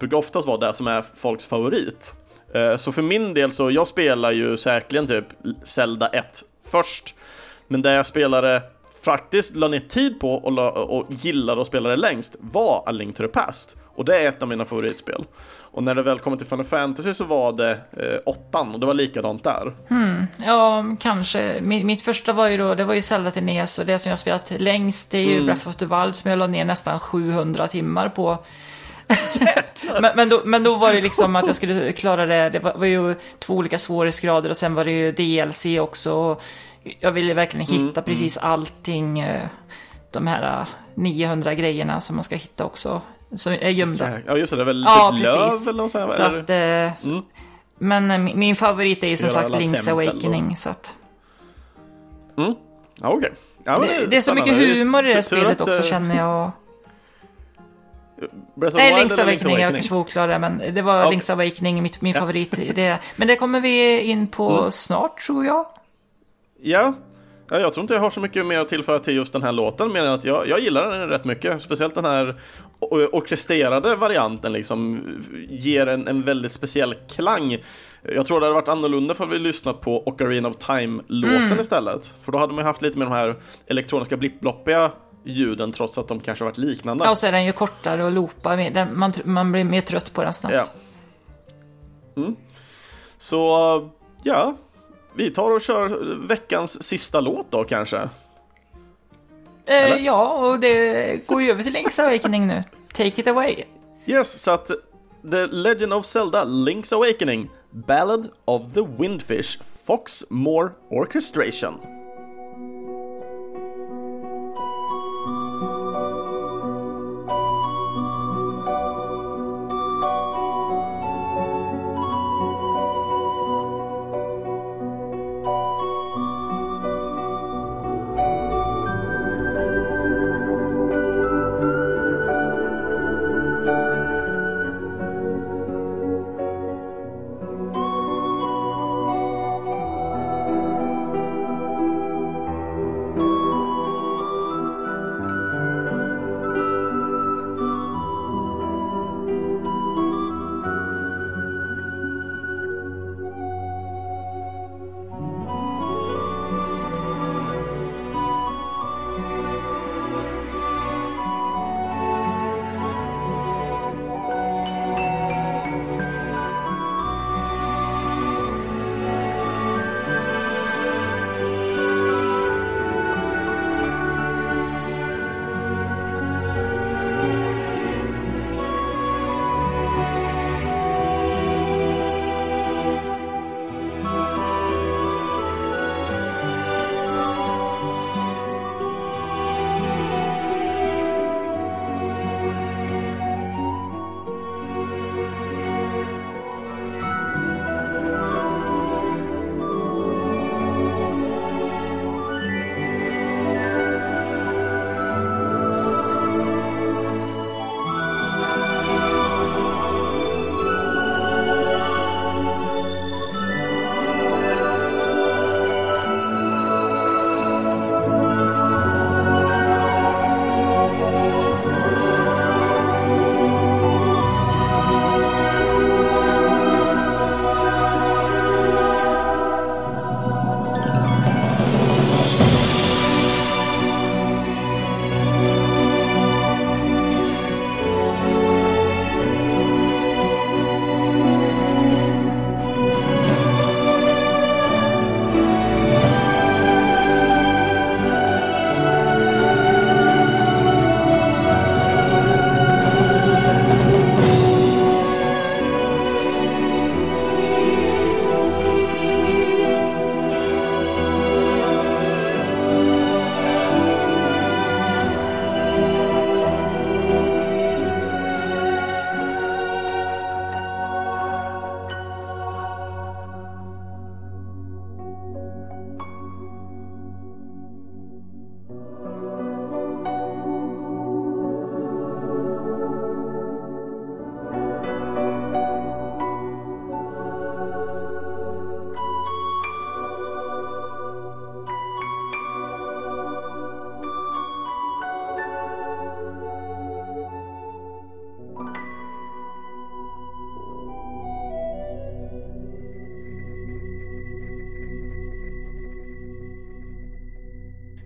brukar oftast vara det som är folks favorit. Eh, Så för min del så, jag spelar ju säkerligen typ Zelda 1 först. Men det jag spelade faktiskt la ner tid på och, la, och gillade att spela det längst var A Link to the Past. Och det är ett av mina favoritspel. Och när det väl kommer till Final Fantasy så var det eh, åttan och det var likadant där. Ja, kanske. Mitt, mitt första var ju då, det var ju Zelda till NES och det som jag spelat längst det är ju Mm. Breath of the Wild som jag la ner nästan 700 timmar på. <laughs> men, men, då, men då var det liksom att jag skulle klara det, det var, var ju två olika svårighetsgrader och sen var det ju DLC också. Och jag ville verkligen Mm, hitta precis allting, eh, de här eh, 900 grejerna som man ska hitta också, som är gömda. Ja just det, det är väl Ja, typ precis. löv eller något sånt Så att, eh, Mm. Men eh, min, favorit är ju som sagt Link's tempel och- Awakening. Så att, Ja okej. Ja, men det, det är så mycket humor i det spelet att, också eh, känner jag. <laughs> Breath Nej, Link's Awakening, jag kanske var oklar där, men det var Okej. Link's Awakening, mitt, min favorit. Det. Men det kommer vi in på Mm. snart, tror jag. Ja. ja, jag tror inte jag har så mycket mer att tillföra till just den här låten, mer än att jag, jag gillar den rätt mycket. Speciellt den här orkestrerade varianten liksom ger en, en väldigt speciell klang. Jag tror det hade varit annorlunda för vi lyssnat på Ocarina of Time-låten Mm. istället. För då hade man haft lite mer de här elektroniska blippbloppiga ljuden trots att de kanske varit liknande. Ja, och så är den ju kortare och loopar. Man, man blir mer trött på den snabbt. Ja. Mm. Så, ja. Vi tar och kör veckans sista låt då kanske. Eh, ja, och det går ju över till Link's Awakening nu. Take it away. Yes, så att The Legend of Zelda Link's Awakening Ballad of the Windfish Fox More Orchestration.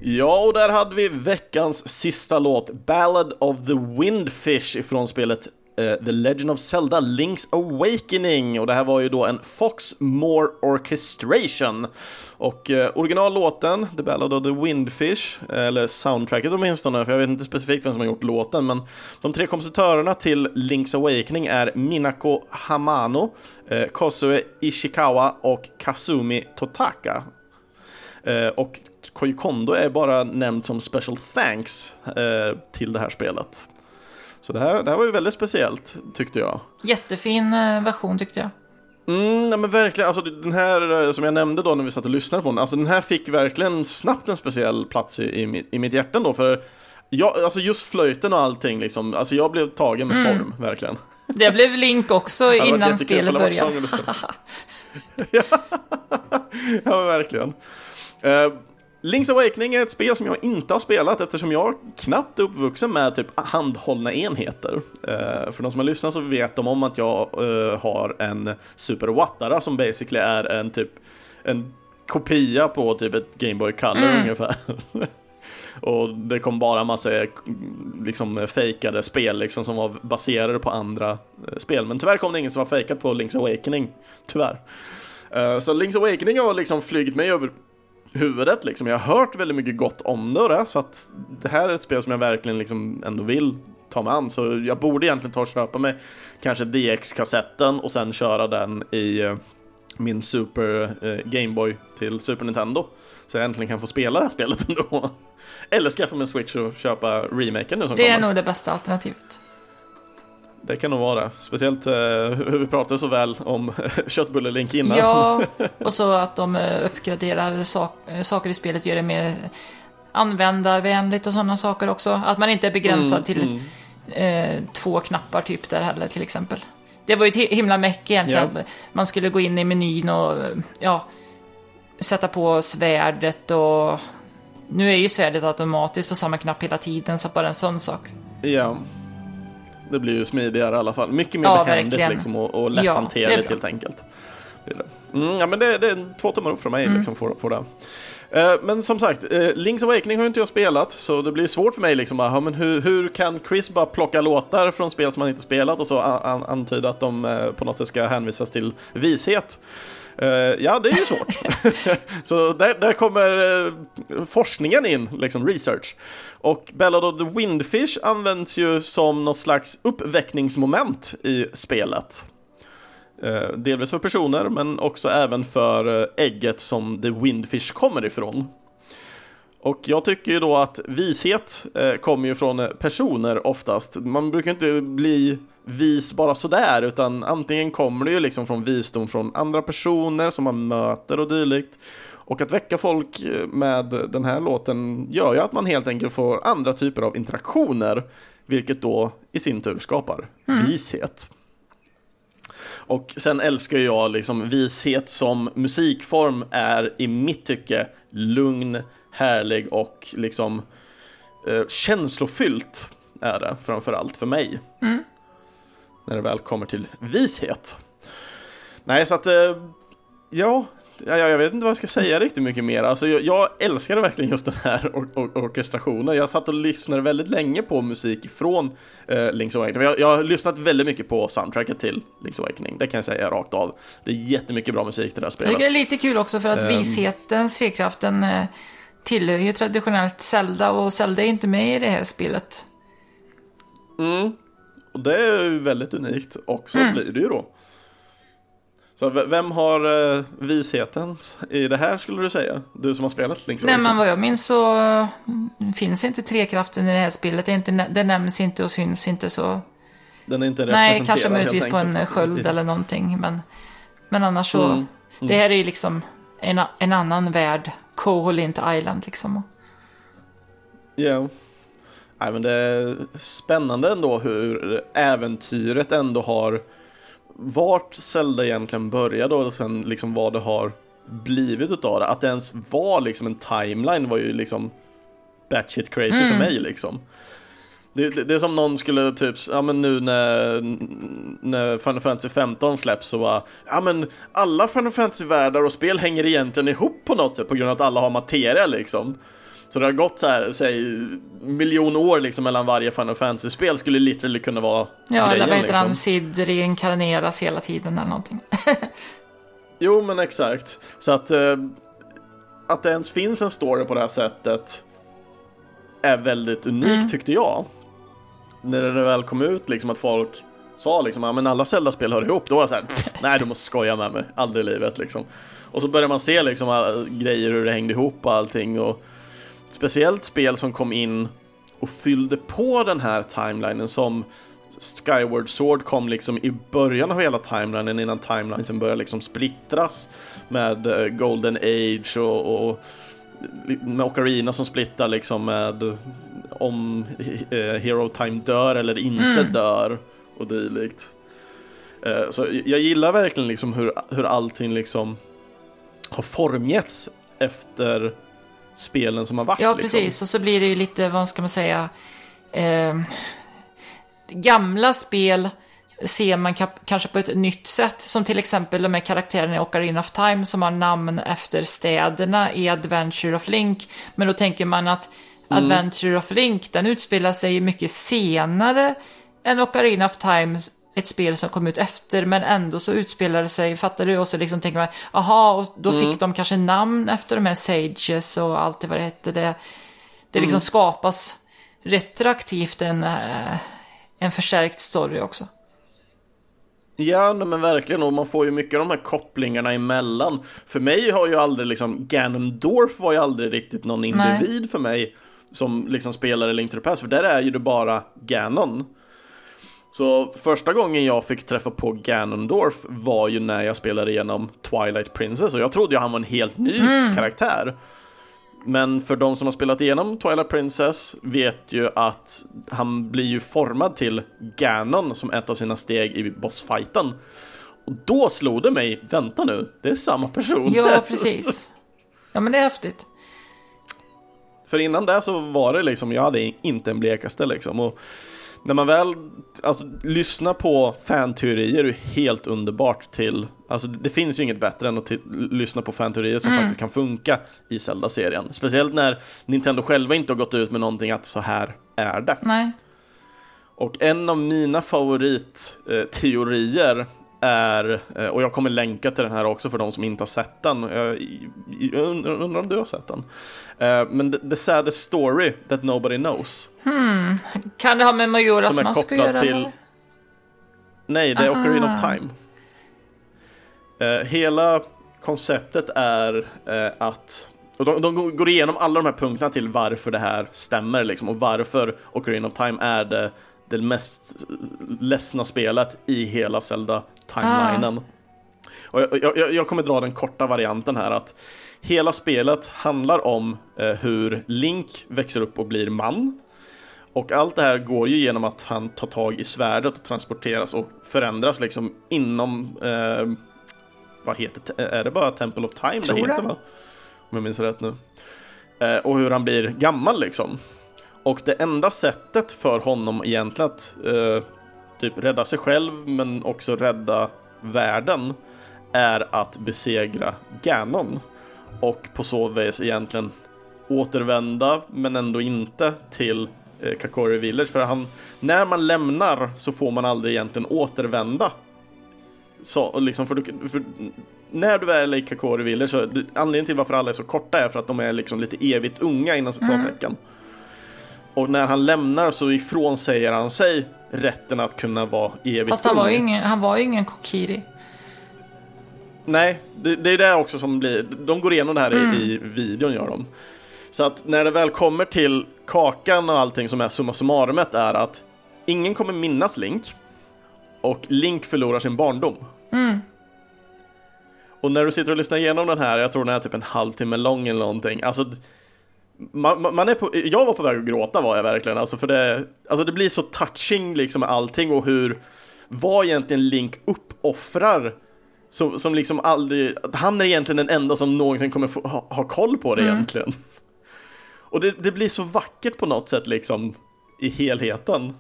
Ja, och där hade vi veckans sista låt, Ballad of the Windfish ifrån spelet uh, The Legend of Zelda Link's Awakening. Och det här var ju då en Foxmore Orchestration. Och uh, originallåten, The Ballad of the Windfish, eh, eller soundtracket åtminstone, för jag vet inte specifikt vem som har gjort låten, men de tre kompositörerna till Link's Awakening är Minako Hamano, uh, Kosue Ishikawa och Kazumi Totaka. och Koji Kondo är bara nämnd som special thanks eh, till det här spelet. Så det här, det här var ju väldigt speciellt, tyckte jag. Jättefin eh, version, tyckte jag. Mm, nej men verkligen, alltså den här eh, som jag nämnde då när vi satt och lyssnade på den, alltså den här fick verkligen snabbt en speciell plats i, i, i mitt hjärta då, för jag, alltså just flöjten och allting liksom, alltså jag blev tagen med storm, mm. verkligen. Det blev Link också <laughs> innan spelet började. ja, <laughs> <laughs> ja, verkligen. Uh, Link's Awakening är ett spel som jag inte har spelat eftersom jag knappt är uppvuxen med typ handhållna enheter. Uh, för de som har lyssnat så vet de om att jag uh, har en Super Wattara som basically är en typ en kopia på typ ett Game Boy Color mm. ungefär. <laughs> Och det kom bara massa liksom fejkade spel liksom som var baserade på andra spel. Men tyvärr kom det ingen som var fejkat på Link's Awakening, tyvärr. Så Link's Awakening har liksom flugit mig över huvudet liksom. Jag har hört väldigt mycket gott om det, så att det här är ett spel som jag verkligen liksom ändå vill ta mig an. Så jag borde egentligen ta och köpa mig kanske DX-kassetten och sen köra den i uh, min Super uh, Gameboy till Super Nintendo. Så jag äntligen kan få spela det här spelet <laughs> ändå. Eller skaffa mig en Switch och köpa remaken nu som Det kommer. är nog det bästa alternativet. Det kan nog vara. Speciellt eh, hur vi pratade så väl om <laughs> köttbullelink innan. Ja, <laughs> och så att de eh, uppgraderar sak eh, saker i spelet, gör det mer användarvänligt och sådana saker också. Att man inte är begränsad mm, till mm. Eh, två knappar typ där heller till exempel. Det var ju ett himla meck egentligen. Yeah. Man skulle gå in i menyn och ja, sätta på svärdet och nu är ju svärdet automatiskt på samma knapp hela tiden, så bara en sån sak. Ja. Det blir ju smidigare i alla fall. Mycket mer ja, behändigt liksom, och, och lätthanterligt ja, helt enkelt. Mm, ja, men det, det, är två tummar upp från mig mm. liksom, för, för det. Uh, men som sagt, uh, Link's Awakening har ju inte jag spelat, så det blir svårt för mig liksom, uh, men hur, hur kan Chris bara plocka låtar från spel som han inte spelat och så an antyda att de uh, på något sätt ska hänvisas till vishet? Uh, ja, det är ju svårt. <laughs> så där, där kommer uh, forskningen in, liksom research. Och Ballad of the Windfish används ju som något slags uppväckningsmoment i spelet. Uh, delvis för personer, men också även för ägget som the Windfish kommer ifrån. Och jag tycker ju då att vishet eh, kommer ju från personer oftast. Man brukar inte bli vis bara sådär, utan antingen kommer det ju liksom från visdom från andra personer som man möter och dylikt. Och att väcka folk eh, med den här låten gör ju att man helt enkelt får andra typer av interaktioner, vilket då i sin tur skapar mm. vishet. Och sen älskar jag liksom vishet som musikform är i mitt tycke lugn, härlig och liksom eh, känslofyllt är det framför allt för mig. Mm. När det väl kommer till vishet. Nej, så att eh, ja, ja, jag vet inte vad jag ska säga riktigt mycket mer. Alltså, jag, jag älskade verkligen just den här or or orkestrationen. Jag satt och lyssnade väldigt länge på musik från eh, Link's Awakening. Jag, jag har lyssnat väldigt mycket på soundtracket till Link's Awakening, det kan jag säga rakt av. Det är jättemycket bra musik till det här spelet. Det är lite kul också för att um, vishetens, trekraften, eh, tillhör ju traditionellt Zelda och Zelda är inte med i det här spelet. Mm, och det är ju väldigt unikt också mm. blir det ju då. Så vem har uh, visheten i det här skulle du säga? Du som har spelat Link's Nej men vad jag minns så mm, finns inte trekraften i det här spelet. Det, inte, det nämns inte och syns inte så. Den är inte Nej, kanske möjligtvis på en sköld eller någonting. Men, men annars så. Mm. Mm. Det här är ju liksom en, en annan värld Koholint Island liksom. Ja. Yeah. Nej, men det är spännande ändå hur äventyret ändå har vart Zelda egentligen började och sen liksom vad det har blivit utav det. Att det ens var liksom en timeline var ju liksom batshit crazy mm. för mig liksom. Det, det, det, är som någon skulle typ, ja men nu när, när Final Fantasy 15 släpps så var ja men alla Final Fantasy-världar och spel hänger egentligen ihop på något sätt på grund av att alla har materia liksom. Så det har gått så här, säg miljon år liksom mellan varje Final Fantasy-spel skulle literally kunna vara Ja, grejen, eller vad heter liksom. han? Sid reinkarneras hela tiden eller någonting. <laughs> Jo, men exakt. Så att, eh, att det ens finns en story på det här sättet är väldigt unikt Mm. tyckte jag. När det väl kom ut, liksom att folk sa liksom, ja alla Zelda-spel hör ihop. Då var jag såhär, <laughs> nej du måste skoja med mig, aldrig i livet liksom. Och så började man se liksom alla grejer, hur det hängde ihop och allting. Och speciellt spel som kom in och fyllde på den här timelinen som Skyward Sword kom liksom i början av hela timelinen innan timelinesen liksom började liksom splittras med eh, Golden Age och, och med Ocarina som splittar liksom med om eh, Hero Time dör eller inte dör och dylikt. Eh, så jag gillar verkligen liksom hur, hur allting liksom har formgetts efter spelen som har varit. Ja, liksom. precis. Och så blir det ju lite, vad ska man säga, eh, gamla spel ser man kanske på ett nytt sätt. Som till exempel de här karaktärerna i Ocarina of Time som har namn efter städerna i Adventure of Link. Men då tänker man att Adventure of Link, den utspelar sig mycket senare än Ocarina of Time, ett spel som kom ut efter, men ändå så utspelar det sig, fattar du? Och så liksom tänker man, aha, och då fick de kanske namn efter de här Sages och allt det vad det hette. Det, det liksom skapas retroaktivt en, eh, en förstärkt story också. Ja, nej, men verkligen. Och man får ju mycket av de här kopplingarna emellan. För mig har ju aldrig liksom, Ganondorf var ju aldrig riktigt någon individ för mig som liksom spelare Link to the Past, för där är ju det bara Ganon. Så första gången jag fick träffa på Ganondorf var ju när jag spelade igenom Twilight Princess och jag trodde ju han var en helt ny karaktär. Men för de som har spelat igenom Twilight Princess vet ju att han blir ju formad till Ganon som ett av sina steg i bossfighten. Och då slog det mig, vänta nu, det är samma person. Ja, precis. Ja, men det är häftigt. För innan det så var det liksom, jag hade inte en blekaste liksom. Och när man väl alltså, lyssnar på fanteorier är helt underbart till, alltså det finns ju inget bättre än att lyssna på fanteorier som faktiskt kan funka i Zelda-serien. Speciellt när Nintendo själva inte har gått ut med någonting att så här är det. Nej. Och en av mina favoritteorier är, eh, och jag kommer länka till den här också för de som inte har sett den, jag jag undrar om du har sett den. Eh, Men the, the saddest story that nobody knows. Kan det ha med Majoras mask att göra? till- eller? Nej, det är Aha. Ocarina of Time. Eh, hela konceptet är att och de, de går igenom alla de här punkterna till varför det här stämmer liksom, och varför Ocarina of Time är det, det mest ledsna spelet i hela Zelda-timelinen. Och jag, jag, jag kommer dra den korta varianten här att hela spelet handlar om eh, hur Link växer upp och blir man. Och allt det här går ju genom att han tar tag i svärdet och transporteras och förändras liksom inom, eh, vad heter det? Är det bara Temple of Time Tror det heter va? Om jag minns rätt nu. Eh, och hur han blir gammal liksom. Och det enda sättet för honom egentligen att eh, typ rädda sig själv men också rädda världen är att besegra Ganon. Och på så vis egentligen återvända, men ändå inte till eh, Kakori Village. För han, när man lämnar så får man aldrig egentligen återvända. Så, liksom för, du- för när du väl är i Kakori Village, så, anledningen till varför alla är så korta är för att de är liksom lite evigt unga inom citattecken. Och när han lämnar så ifrånsäger han sig rätten att kunna vara evigt Fast han var ju ingen, han var ingen Kokiri. Nej, det, det är det också som blir, de går igenom det här i, i videon gör de. Så att när det väl kommer till kakan och allting som är summa summarumet är att ingen kommer minnas Link och Link förlorar sin barndom. Och när du sitter och lyssnar igenom den här, jag tror den är typ en halvtimme lång eller någonting, alltså man, man är på, jag var på väg att gråta var jag verkligen, alltså för det, alltså det blir så touching liksom med allting och hur, vad egentligen Link uppoffrar som, som liksom aldrig, han är egentligen den enda som någonsin kommer få, ha, ha koll på det egentligen. Och det, det blir så vackert på något sätt liksom i helheten.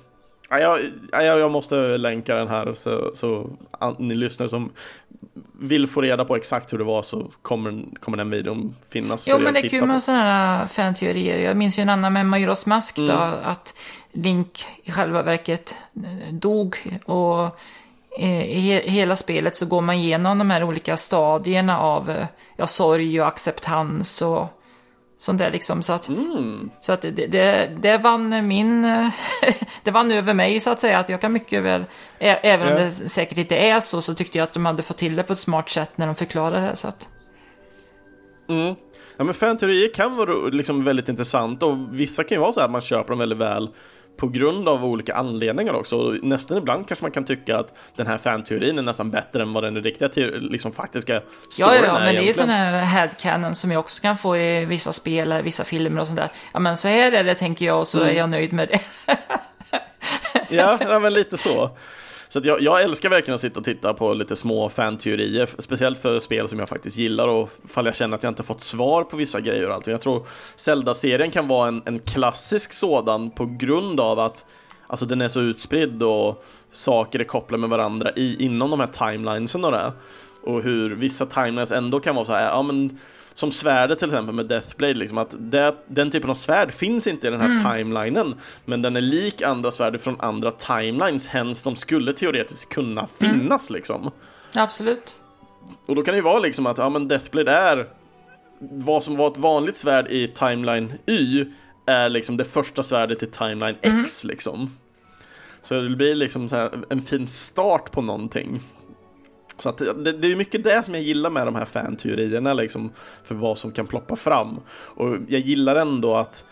Ja, jag, ja, jag måste länka den här så, så ni lyssnare som vill få reda på exakt hur det var så kommer, kommer den videon finnas. Jo, men det är kul med sådana här fan-teorier. Jag minns ju en annan med Majoras Mask då, mm. att Link i själva verket eh, dog och eh, i hela spelet så går man igenom de här olika stadierna av eh, ja, sorg och acceptans och sånt där liksom. Så att, mm. så att det, det, det vann min, <laughs> det vann över mig så att säga. Att jag kan mycket väl, även om det säkert inte är så, så tyckte jag att de hade fått till det på ett smart sätt när de förklarade det. Så att... Mm. Ja men fanteorier kan vara liksom väldigt intressant och vissa kan ju vara så här att man köper dem väldigt väl på grund av olika anledningar också. Och nästan ibland kanske man kan tycka att den här fanteorin är nästan bättre än vad den riktiga liksom faktiska storyn Ja, ja, men det är ju sådana här headcanon som jag också kan få i vissa spel, vissa filmer och sånt där. Ja, men så här är det tänker jag och så mm. är jag nöjd med det. ja, ja, men lite så. Så jag, jag, älskar verkligen att sitta och titta på lite små fanteorier, speciellt för spel som jag faktiskt gillar och fall jag känner att jag inte fått svar på vissa grejer och allt. Jag tror Zelda-serien kan vara en, en klassisk sådan på grund av att alltså, den är så utspridd och saker är kopplade med varandra i, inom de här timelinesen och det. Och hur vissa timelines ändå kan vara så här, ja men som svärdet till exempel med Deathblade, liksom, att det, den typen av svärd finns inte i den här mm. timelinen. Men den är lik andra svärd från andra timelines, hens de skulle teoretiskt kunna mm. finnas mm. liksom. Absolut. Och då kan det ju vara liksom att, ja men Deathblade är vad som var ett vanligt svärd i timeline Y är liksom det första svärdet i timeline X mm. liksom. Så det blir liksom en fin start på någonting. Så att det, det är mycket det som jag gillar med de här fan-teorierna liksom, för vad som kan ploppa fram. Och jag gillar ändå att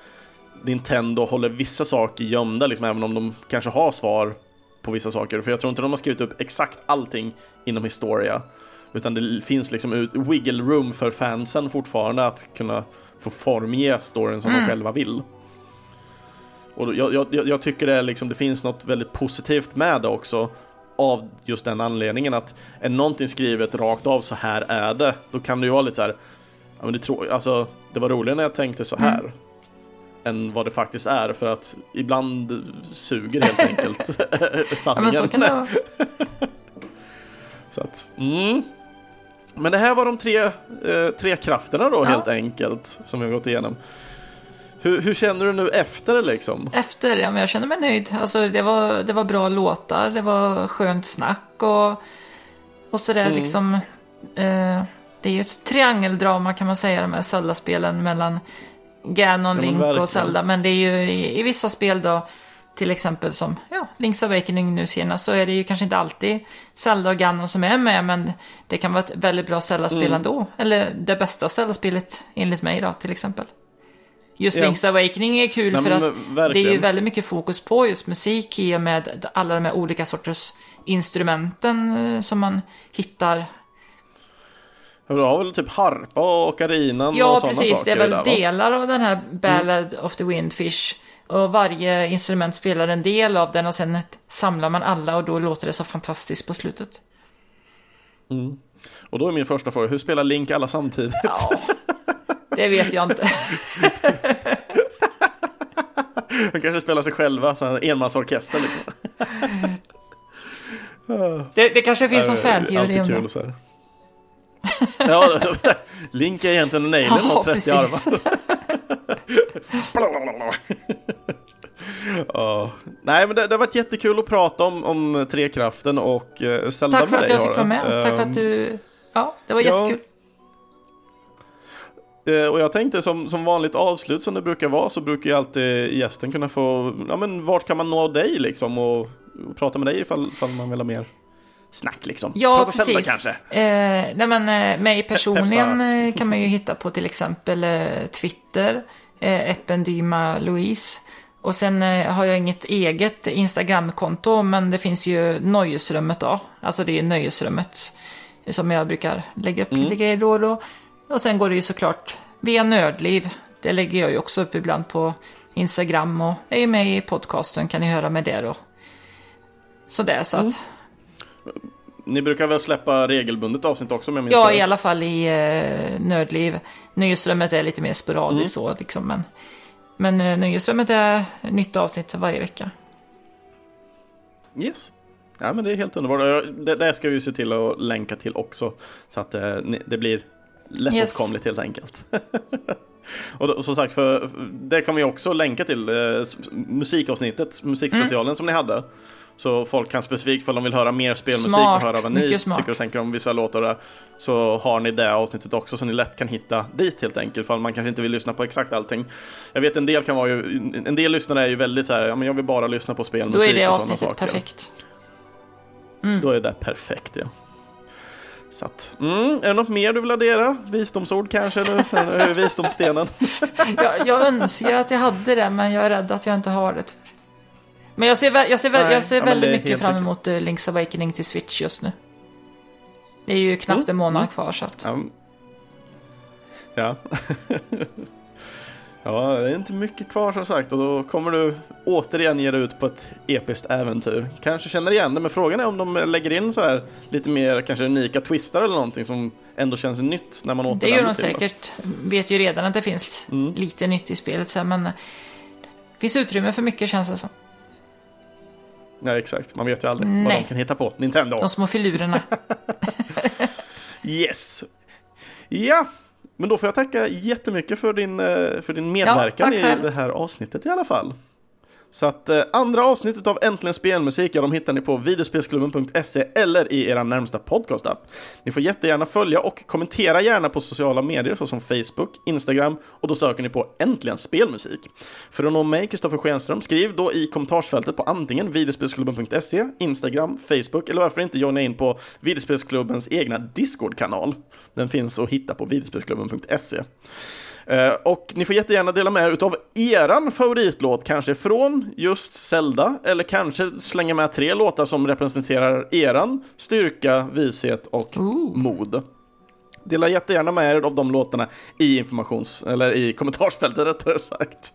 Nintendo håller vissa saker gömda, liksom, även om de kanske har svar på vissa saker. För jag tror inte de har skrivit upp exakt allting inom Historia. Utan det finns liksom wiggle room för fansen fortfarande att kunna få formge storyn som mm. de själva vill. Och jag, jag, jag tycker det, liksom, det finns något väldigt positivt med det också av just den anledningen att är någonting skrivet rakt av så här är det, då kan det ju vara lite så här, ja men det, tro, alltså, det var roligare när jag tänkte så här. Mm. Än vad det faktiskt är för att ibland suger helt enkelt <laughs> sanningen. Ja, men så kan det vara. <laughs> så att, mm. Men det här var de tre, eh, tre krafterna då ja. helt enkelt som vi har gått igenom. Hur, hur, känner du nu efter liksom? Efter? Ja, men jag känner mig nöjd. Alltså, det, var, det var bra låtar, det var skönt snack och, och sådär mm. liksom. Eh, det är ju ett triangeldrama kan man säga, de här Zelda-spelen mellan Ganon, ja, Link verkligen. och Zelda. Men det är ju i, i, vissa spel då, till exempel som ja, Link's Awakening nu senast, så är det ju kanske inte alltid Zelda och Ganon som är med, men det kan vara ett väldigt bra Zelda-spel mm. ändå. Eller det bästa Zelda-spelet enligt mig då, till exempel. Just ja. Link's Awakening är kul Nej, för att verkligen. det är ju väldigt mycket fokus på just musik i och med alla de här olika sorters instrumenten eh, som man hittar. Ja, du har väl typ harpa och okarinan ja, och sådana saker? Ja, precis. Det är väl där, delar av den här Ballad mm. of the Windfish. Och varje instrument spelar en del av den och sen samlar man alla och då låter det så fantastiskt på slutet. Mm. Och då är min första fråga, hur spelar Link alla samtidigt? Ja, <laughs> det vet jag inte. <laughs> De kanske spelar sig själva, så en enmansorkester liksom. <laughs> det, det kanske finns en fan-teori om det. Så här. ja, <laughs> Link är egentligen en alien och 30 armar. ja. Nej, men det, det har varit jättekul att prata om, om Trekraften och uh, Zelda Tack för att jag fick vara med. Tack för att du... Ja, det var jättekul. Eh, och jag tänkte som, som vanligt avslut som det brukar vara så brukar ju alltid gästen kunna få, ja men vart kan man nå dig liksom och, och prata med dig ifall, ifall man vill ha mer snack liksom. Ja, Prata precis. Zelda, kanske. Eh, nej men eh, mig personligen eh, kan man ju hitta på till exempel eh, Twitter, eh, Ependyma Louise. Och sen eh, har jag inget eget Instagramkonto, men det finns ju Nöjesrummet då. Alltså det är Nöjesrummet som jag brukar lägga upp mm. lite grejer då och då. Och sen går det ju såklart via Nördliv. Det lägger jag ju också upp ibland på Instagram och är ju med i podcasten kan ni höra med det då. Sådär så att... Mm. Ni brukar väl släppa regelbundet avsnitt också med min Ja, i alla fall i eh, Nördliv. Nöjesrummet är lite mer sporadiskt mm. så liksom. Men, men eh, Nöjesrummet är nytt avsnitt varje vecka. Yes. Ja, men det är helt underbart. Det, det ska vi se till att länka till också. Så att eh, det blir lättåtkomligt yes. helt enkelt. <laughs> och, då, och som sagt, för, det kommer vi också länka till eh, musikavsnittet, musikspecialen mm. som ni hade. Så folk kan specifikt, för de vill höra mer spelmusik smart. och höra vad ni tycker och tänker om vissa låtar, så har ni det avsnittet också så ni lätt kan hitta dit helt enkelt, för man kanske inte vill lyssna på exakt allting. Jag vet en del kan vara ju, en del lyssnare är ju väldigt så här, ja men jag vill bara lyssna på spelmusik och sådana saker. Då är det avsnittet perfekt. Mm. Då är det perfekt ja. Så att, mm, är det något mer du vill addera? Visdomsord kanske? Eller visdomsstenen? <laughs> jag, jag önskar att jag hade det, men jag är rädd att jag inte har det. Men jag ser, jag ser, Nej, jag ser ja, väldigt mycket fram emot uh, Link's Awakening till Switch just nu. Det är ju knappt mm, en månad mm. kvar så att... Um, ja. <laughs> ja, det är inte mycket kvar som sagt och då kommer du återigen ge dig ut på ett episkt äventyr. Kanske känner igen det, men frågan är om de lägger in så här lite mer kanske unika twistar eller någonting som ändå känns nytt när man återvänder Det gör de säkert. Vet ju redan att det finns mm. lite nytt i spelet så här, men det finns utrymme för mycket känns det som. Nej, exakt. Man vet ju aldrig Nej. vad de kan hitta på. Nintendo. De små filurerna. <laughs> yes. Ja, men då får jag tacka jättemycket för din, eh, för din medverkan ja, i det här avsnittet i alla fall. Så att eh, andra avsnittet av Äntligen Spelmusik, ja, de hittar ni på videospelsklubben.se eller i er närmsta podcastapp. Ni får jättegärna följa och kommentera gärna på sociala medier såsom Facebook, Instagram och då söker ni på Äntligen Spelmusik. För att nå mig, Kristoffer Schenström, skriv då i kommentarsfältet på antingen videospelsklubben.se, Instagram, Facebook eller varför inte joina in på videospelsklubbens egna Discord-kanal. Den finns att hitta på videospelsklubben.se. Eh, och ni får jättegärna dela med er av eran favoritlåt, kanske från just Zelda, eller kanske slänga med tre låtar som representerar eran styrka, vishet och Ooh. mod. Dela jättegärna med er av de låtarna i informations eller i kommentarsfältet rättare sagt.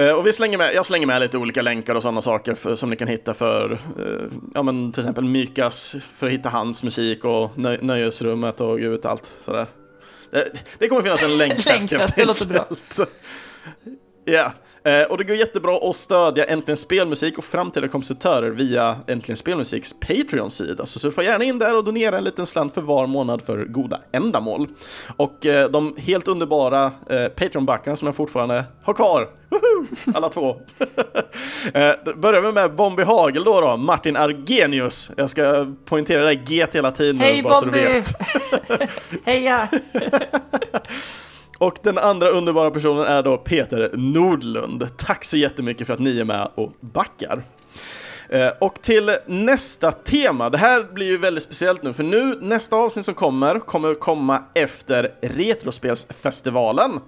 Uh, och vi slänger med, jag slänger med lite olika länkar och sådana saker för, som ni kan hitta för, uh, ja men till exempel Mykas, för att hitta hans musik och nöj, nöjesrummet och gud vet allt sådär. Det, det kommer finnas en <laughs> länkfest. länkfest, det låter bra. Ja, eh, och det går jättebra att stödja Äntligen Spelmusik och framtida kompositörer via Äntligen Spelmusiks Patreon-sida. Så surfa gärna in där och donera en liten slant för var månad för goda ändamål. Och eh, de helt underbara eh, Patreon-backarna som jag fortfarande har kvar, alla två. <laughs> Börjar vi med Bombi Hagel då, då, Martin Argenius. Jag ska poängtera det G hela tiden Hej bara Bobby! så du vet. <laughs> Heja! <laughs> Och den andra underbara personen är då Peter Nordlund. Tack så jättemycket för att ni är med och backar. Eh, och till nästa tema, det här blir ju väldigt speciellt nu, för nu nästa avsnitt som kommer, kommer komma efter Retrospelsfestivalen.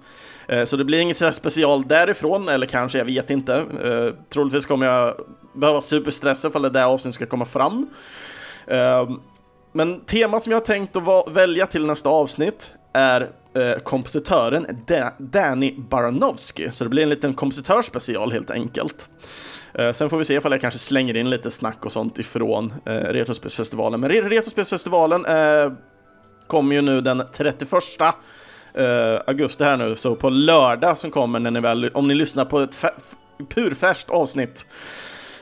Eh, så det blir inget så special därifrån, eller kanske, jag vet inte. Eh, troligtvis kommer jag behöva superstressa ifall det där avsnittet ska komma fram. Men temat som jag har tänkt att välja till nästa avsnitt är eh, kompositören da Danny Baranovsky. Så det blir en liten kompositörspecial helt enkelt. Eh, sen får vi se ifall jag kanske slänger in lite snack och sånt ifrån eh, Retrospelsfestivalen. Men Retrospelsfestivalen eh, kommer ju nu den 31 eh, augusti här nu, så på lördag som kommer när ni väl, om ni lyssnar på ett purfärskt avsnitt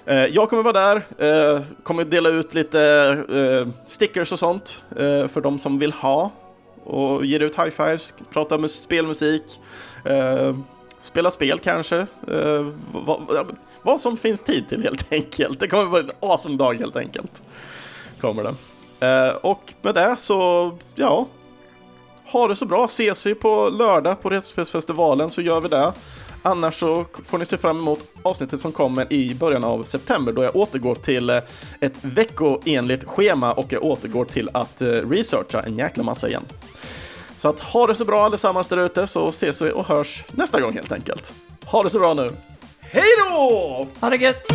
eh, jag kommer vara där, eh, kommer dela ut lite stickers och sånt för de som vill ha och ger ut high-fives, pratar med spelmusik, eh, spela spel kanske. Eh, vad, vad, som finns tid till helt <laughs> enkelt. Det kommer vara en awesome dag helt enkelt. Kommer det. Eh, och med det så, ja. Ha det så bra. Ses vi på lördag på Retrospelsfestivalen så gör vi det. Annars så får ni se fram emot avsnittet som kommer i början av september då jag återgår till eh, ett veckoenligt schema och jag återgår till att eh, researcha en jäkla massa igen. Så att ha det så bra allesammans där ute så ses vi och hörs nästa gång helt enkelt. Ha det så bra nu. Hej då! Ha det gött!